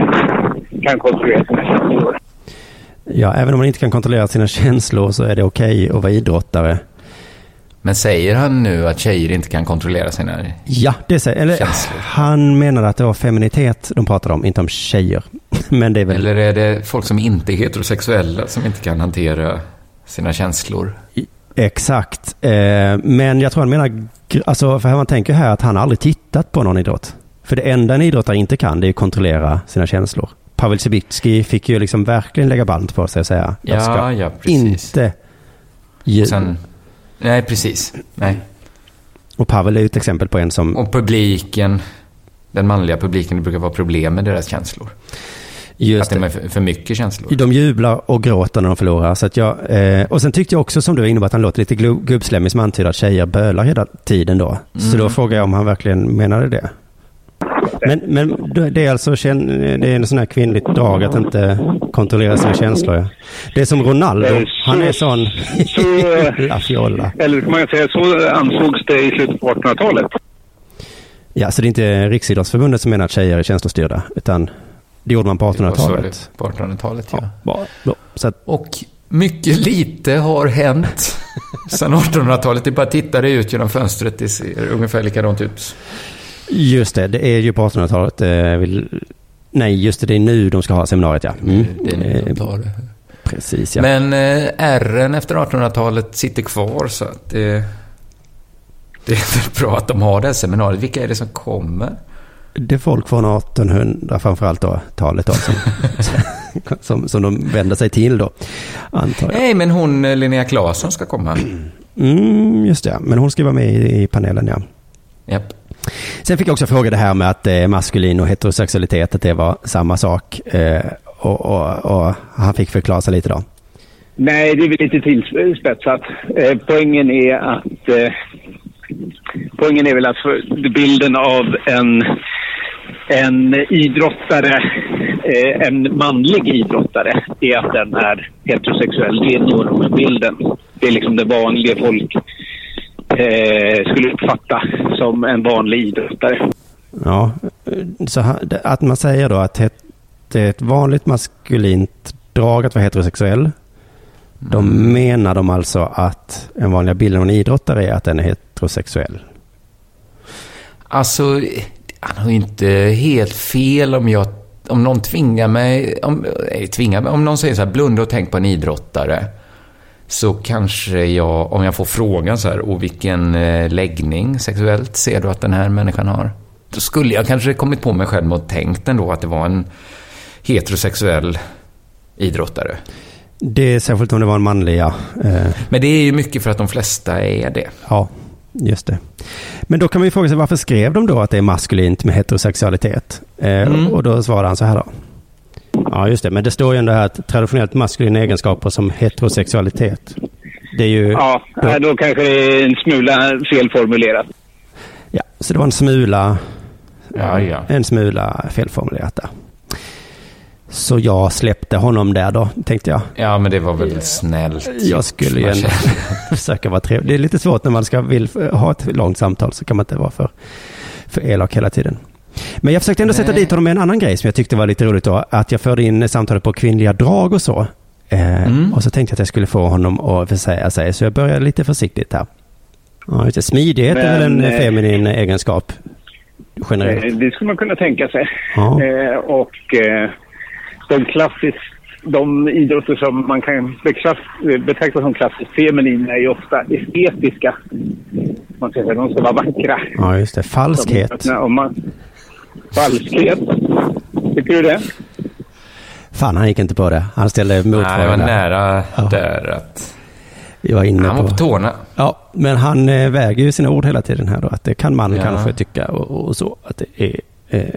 Speaker 5: kan kontrollera sina känslor.
Speaker 1: Ja, även om man inte kan kontrollera sina känslor så är det okej att vara idrottare.
Speaker 3: Men säger han nu att tjejer inte kan kontrollera sina...
Speaker 1: Ja, det säger, eller
Speaker 3: Känslor.
Speaker 1: han menade att det var feminitet de pratade om, inte om tjejer. <laughs> Men det är väl,
Speaker 3: Eller är det folk som inte är heterosexuella som inte kan hantera sina känslor?
Speaker 1: exakt. Eh, men jag tror han menar, alltså för man tänker här att han aldrig tittat på någon idrott. För det enda en idrottare inte kan, det är att kontrollera sina känslor. Pavel Cibicki fick ju liksom verkligen lägga band på sig och säga, jag
Speaker 3: Ja,
Speaker 1: ska
Speaker 3: ja,
Speaker 1: inte ge...
Speaker 3: Sen, nej, precis. Nej.
Speaker 1: Och Pavel är ju ett exempel på en som,
Speaker 3: Och publiken, den manliga publiken, det brukar vara problem med deras känslor. Att
Speaker 1: just
Speaker 3: de
Speaker 1: det,
Speaker 3: är för, för mycket känslor.
Speaker 1: de jublar och gråter när de förlorar. Så att jag, eh, och sen tyckte jag också, som du var inne på, att han låter lite gubbslemmig som antyder att tjejer bölar hela tiden då. Så då frågar jag om han verkligen menade det. Men, men det är alltså det är en sån här kvinnligt drag att inte kontrollera sina känslor. Det är som Ronaldo.
Speaker 5: Eh, så-
Speaker 1: Han är sån
Speaker 5: så- <laughs>
Speaker 1: La fiolla.
Speaker 5: Eller kan man säga, så ansågs det i slutet på 1800-talet.
Speaker 1: Ja, så det är inte Riksidrottsförbundet som menar att tjejer är känslostyrda, utan det gjorde man på
Speaker 3: Det var så
Speaker 1: 1800-talet.
Speaker 3: det- På 1800-talet, ja.
Speaker 1: Ja, då. så
Speaker 3: Och mycket lite har hänt <laughs> sedan 1800-talet. Det är bara att titta det ut genom fönstret. Det ser ungefär likadant ut.
Speaker 1: Just det, det är ju på 1800-talet. Eh, vill, nej, just det, det är nu de ska ha seminariet, ja. Mm.
Speaker 3: Det är nu
Speaker 1: Eh,
Speaker 3: de tar det.
Speaker 1: Precis, ja.
Speaker 3: Men eh, ärren efter 1800-talet sitter kvar så att det... Det är bra att de har det här seminariet. Vilka är det som kommer?
Speaker 1: Det är folk från 1800 framförallt då, talet då, som, <laughs> som, som de vänder sig till då, antar jag.
Speaker 3: Nej, men hon eh, Linnea Claesson ska komma.
Speaker 1: Mm, just det, men hon ska vara med i, i panelen, ja.
Speaker 3: Japp.
Speaker 1: Sen fick jag också fråga det här med att eh, maskulin och heterosexualitet, att det var samma sak. Eh, och, och, och han fick förklara sig lite då.
Speaker 5: Nej, det är väl lite tillspetsat. Eh, poängen är att eh, poängen är väl att bilden av en, en idrottare, eh, en manlig idrottare, är att den är heterosexuell. Det är normbilden. Det är liksom det vanliga folk eh, skulle uppfatta som en vanlig idrottare.
Speaker 1: Ja, så att man säger då att het, det är ett vanligt maskulint drag att vara heterosexuell. Då
Speaker 3: Mm.
Speaker 1: menar de alltså att en vanliga bilden av en idrottare är att den är heterosexuell.
Speaker 3: Alltså, han har ju inte helt fel om jag... Om någon tvingar mig... Om, nej, tvingar mig, om någon säger så här, blunda och tänk på en idrottare. Så kanske jag, om jag får frågan så här, och vilken eh, läggning sexuellt ser du att den här människan har? Då skulle jag kanske kommit på mig själv att tänkt ändå att det var en heterosexuell idrottare.
Speaker 1: Det är särskilt om det var en manlig, ja. Eh,
Speaker 3: Men det är ju mycket för att de flesta är det.
Speaker 1: Ja, just det. Men då kan man ju fråga sig varför skrev de då att det är maskulint med heterosexualitet? Eh, Och då svarade han så här då. Ja, just det. Men det står ju ändå här att traditionellt maskulina egenskaper som heterosexualitet. Det är ju...
Speaker 5: Ja,
Speaker 1: då,
Speaker 5: eh, då kanske det är en smula felformulerat.
Speaker 1: ja, så det var en smula,
Speaker 3: Ja, ja.
Speaker 1: en smula felformulerat där. Så jag släppte honom där då, tänkte jag.
Speaker 3: Ja, men det var väl snällt.
Speaker 1: Jag skulle ju <laughs> försöka vara trevlig. Det är lite svårt när man ska vill ha ett långt samtal så kan man inte vara för, för elak hela tiden. Men jag försökte ändå sätta dit honom med en annan grej som jag tyckte var lite roligt då. Att jag förde in samtalet på kvinnliga drag och så. Eh,
Speaker 3: Mm.
Speaker 1: Och så tänkte jag att jag skulle få honom att försäga sig. Så jag började lite försiktigt här. Ja, just det. Smidighet är väl en
Speaker 5: Men, eh,
Speaker 1: feminin egenskap generellt.
Speaker 5: Eh, Det skulle man kunna tänka sig.
Speaker 1: Ja.
Speaker 5: Eh, och eh, de klassiskt, de idrotter som man kan betrakta som klassiskt feminina är ju ofta estetiska. Man ska säga, de ska vara vackra.
Speaker 1: Ja, just det. Falskhet.
Speaker 5: Om man, falskhet. Tycker du det?
Speaker 1: Fan, han gick inte på det. Han ställde
Speaker 3: Nej, jag var
Speaker 1: motfrågan där.
Speaker 3: nära
Speaker 1: Ja.
Speaker 3: där att...
Speaker 1: Vi var inne
Speaker 3: Han var
Speaker 1: på...
Speaker 3: på tårna.
Speaker 1: Ja, men han eh, väger ju sina ord hela tiden här då. Att det kan man
Speaker 3: Ja.
Speaker 1: kanske tycka och, och så. Att det är eh,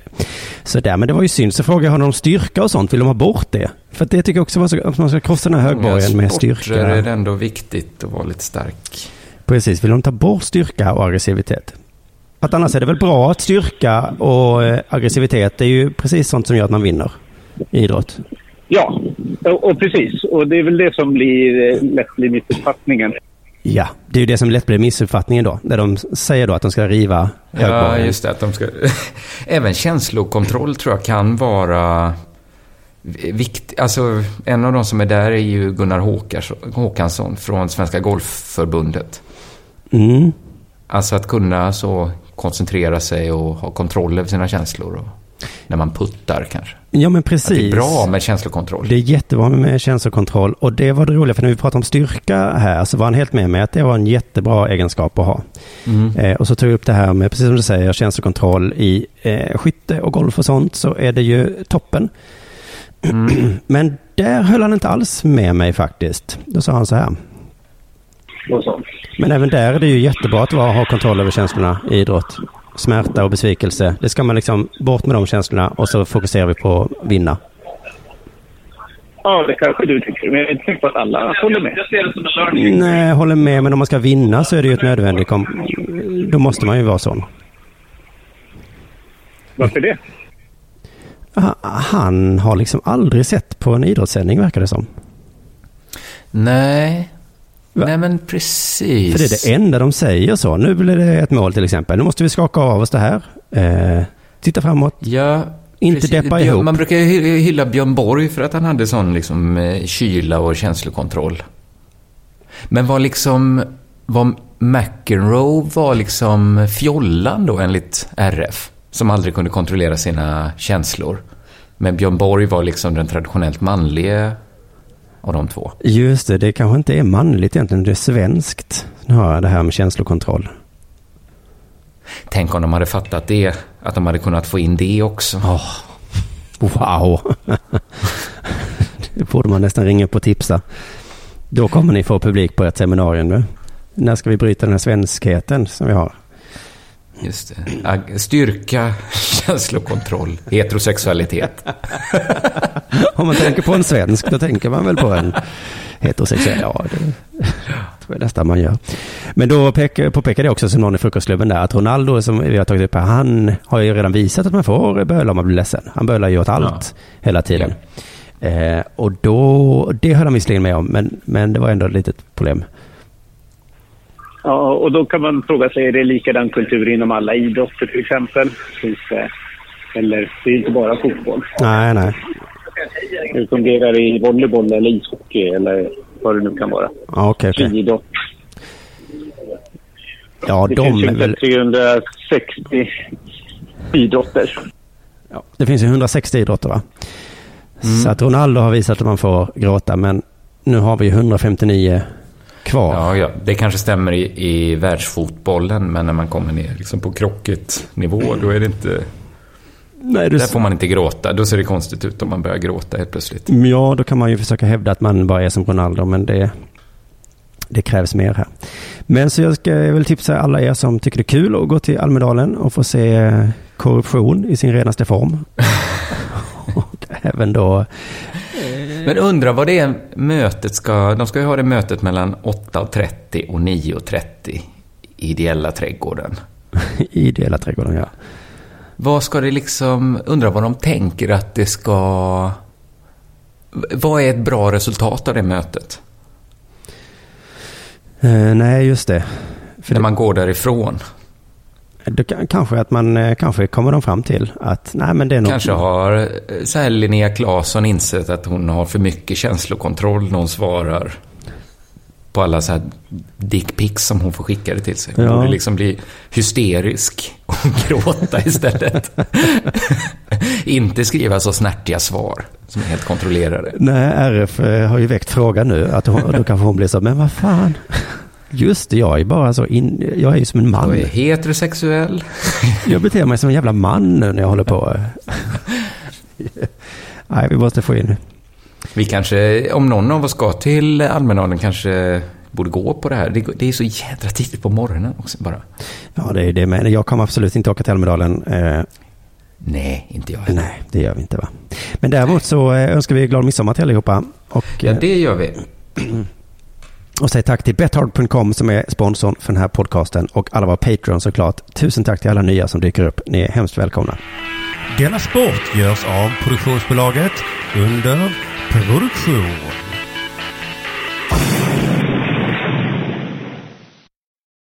Speaker 1: sådär. Men det var ju synd. Så frågade jag honom om styrka och sånt. Vill de ha bort det? För det tycker jag också var så, att man ska krossa den här högborgen med styrka.
Speaker 3: är det ändå viktigt att vara lite stark.
Speaker 1: Precis, vill de ta bort styrka och aggressivitet? För att annars är det väl bra att styrka och eh, aggressivitet är ju precis sånt som gör att man vinner i idrott.
Speaker 5: Ja, och, och precis. Och det är väl det som blir, eh, lätt blir missuppfattningen.
Speaker 1: Ja, det är ju det som lätt blir missuppfattningen då. Där de säger då att de ska riva
Speaker 3: Ja,
Speaker 1: högborgen.
Speaker 3: just det. Att de ska... <laughs> Även känslokontroll tror jag kan vara viktigt. Alltså, en av de som är där är ju Gunnar Håkansson från Svenska Golfförbundet.
Speaker 1: Mm.
Speaker 3: Alltså att kunna så koncentrera sig och ha kontroll över sina känslor. Och, när man puttar kanske.
Speaker 1: Ja, men
Speaker 3: Att det
Speaker 1: precis.
Speaker 3: är bra med känslokontroll.
Speaker 1: Det är jättebra med känslokontroll och det var det roliga för när vi pratade om styrka här så var han helt med mig att det var en jättebra egenskap att ha.
Speaker 3: Mm.
Speaker 1: Eh, och så tog jag upp det här med, precis som du säger, känslokontroll i eh, skytte och golf och sånt så är det ju toppen.
Speaker 3: Mm. <clears throat>
Speaker 1: Men där höll han inte alls med mig faktiskt. Då sa han så här. Men även där är det ju jättebra att ha kontroll över känslorna i idrott. Smärta och besvikelse. Det ska man liksom bort med de känslorna och så fokuserar vi på att vinna.
Speaker 5: Ja, det kanske du tycker. Men jag är inte säker på att alla håller med. Jag ser det som en learning.
Speaker 1: Nej, jag håller med. Men om man ska vinna så är det ju ett nödvändigt... Kom- då måste man ju vara sån.
Speaker 5: Varför det?
Speaker 1: Ha- Han har liksom aldrig sett på en idrottssändning verkar det som.
Speaker 3: Nej.
Speaker 1: Va?
Speaker 3: Nej, men precis.
Speaker 1: För det är det enda de säger så. Nu blir det ett mål till exempel. Nu måste vi skaka av oss det här. Eh, titta framåt.
Speaker 3: Ja,
Speaker 1: Inte
Speaker 3: precis.
Speaker 1: deppa
Speaker 3: Björn-
Speaker 1: ihop.
Speaker 3: Man brukar hylla Björn Borg för att han hade sån liksom eh, kyla och känslokontroll. Men var liksom, var McEnroe var liksom fjollan då enligt RF? Som aldrig kunde kontrollera sina känslor. Men Björn Borg var liksom den traditionellt manliga av de två.
Speaker 1: Just det, det kanske inte är manligt egentligen. Det är svenskt. Jag det här med känslokontroll.
Speaker 3: Tänk om de hade fattat det, att de hade kunnat få in det också.
Speaker 1: Wow! det borde man nästan ringa upp och tipsa. Då kommer ni få publik på ett seminarium nu. När ska vi bryta den här svenskheten som vi har?
Speaker 3: Just det. Styrka, <laughs> känslokontroll, heterosexualitet. <laughs>
Speaker 1: Om man tänker på en svensk, då tänker man väl på en heterosexuell. Ja, det tror jag nästan man gör. Men då pek- påpekade jag också som någon i frukostklubben där att Ronaldo som vi har tagit upp här, han har ju redan visat att man får böla om man blir ledsen. Han bölar ju åt allt hela tiden. Eh, och då, det höll han visserligen med om, men, men det var ändå ett litet problem.
Speaker 5: Ja, och då kan man fråga sig, är det likadan kultur inom alla idrotter till exempel? Eller det är inte bara fotboll.
Speaker 1: Nej, nej.
Speaker 5: Hur fungerar det i volleyboll eller ishockey eller vad det nu kan vara?
Speaker 1: Ja, okej, okej.
Speaker 5: Friidrott.
Speaker 1: Ja,
Speaker 5: Det
Speaker 1: de
Speaker 5: finns ju
Speaker 1: väl...
Speaker 5: ungefär 360 idrotter.
Speaker 1: Ja, det finns ju 160 idrotter va? Så att Ronaldo har visat att man får gråta, men nu har vi ju 159 kvar.
Speaker 3: Ja, ja, det kanske stämmer i, i världsfotbollen, men när man kommer ner liksom på krocketnivå, då är det inte...
Speaker 1: Nej, du...
Speaker 3: Där får man inte gråta. Då ser det konstigt ut om man börjar gråta helt plötsligt.
Speaker 1: Ja, då kan man ju försöka hävda att man bara är som Ronaldo, men det, det krävs mer här. Men så jag ska väl tipsa alla er som tycker det är kul att gå till Almedalen och få se korruption i sin renaste form. <laughs> och även då,
Speaker 3: Men undrar vad det är mötet ska... De ska ju ha det mötet mellan 8.30 och 9.30 i ideella trädgården. <laughs>
Speaker 1: i ideella trädgården, ja.
Speaker 3: Vad ska det liksom... Undrar vad de tänker att det ska... Vad är ett bra resultat av det mötet?
Speaker 1: Eh, nej, just det. För
Speaker 3: När
Speaker 1: det,
Speaker 3: man går därifrån.
Speaker 1: Kan, kanske att man, eh, kanske kommer de fram till att, nej men det är något.
Speaker 3: Kanske har eh, så här Linnea Claesson insett att hon har för mycket känslokontroll när hon svarar på alla så här dickpics som hon får skickade till sig. Hon
Speaker 1: Ja.
Speaker 3: borde liksom bli hysterisk och <laughs> gråta istället. <laughs> Inte skriva så snärtiga svar som är helt kontrollerade.
Speaker 1: Nej, RF eh, har ju väckt frågan nu. Att hon, då kanske hon blir så, men vad fan. Just det, jag är bara så in, jag är ju som en man.
Speaker 3: Jag är heterosexuell. <laughs>
Speaker 1: Jag beter mig som en jävla man nu när jag håller på. <laughs> Nej, vi måste få in
Speaker 3: Vi kanske, om någon av oss ska till Almedalen, kanske borde gå på det här. Det, det är så jädra tidigt på morgonen också bara.
Speaker 1: Ja, det är det med. Jag kommer absolut inte åka till Almedalen. Eh,
Speaker 3: Nej, inte jag heller.
Speaker 1: nej, det gör vi inte va. Men däremot så eh, önskar vi glad midsommar till allihopa. Och,
Speaker 3: Ja,
Speaker 1: eh,
Speaker 3: det gör vi. <clears throat>
Speaker 1: och säg tack till bethard.com som är sponsorn för den här podcasten och alla våra Patreon såklart. Tusen tack till alla nya som dyker upp. Ni är hemskt välkomna.
Speaker 6: Denna sport görs av produktionsbolaget under produktion.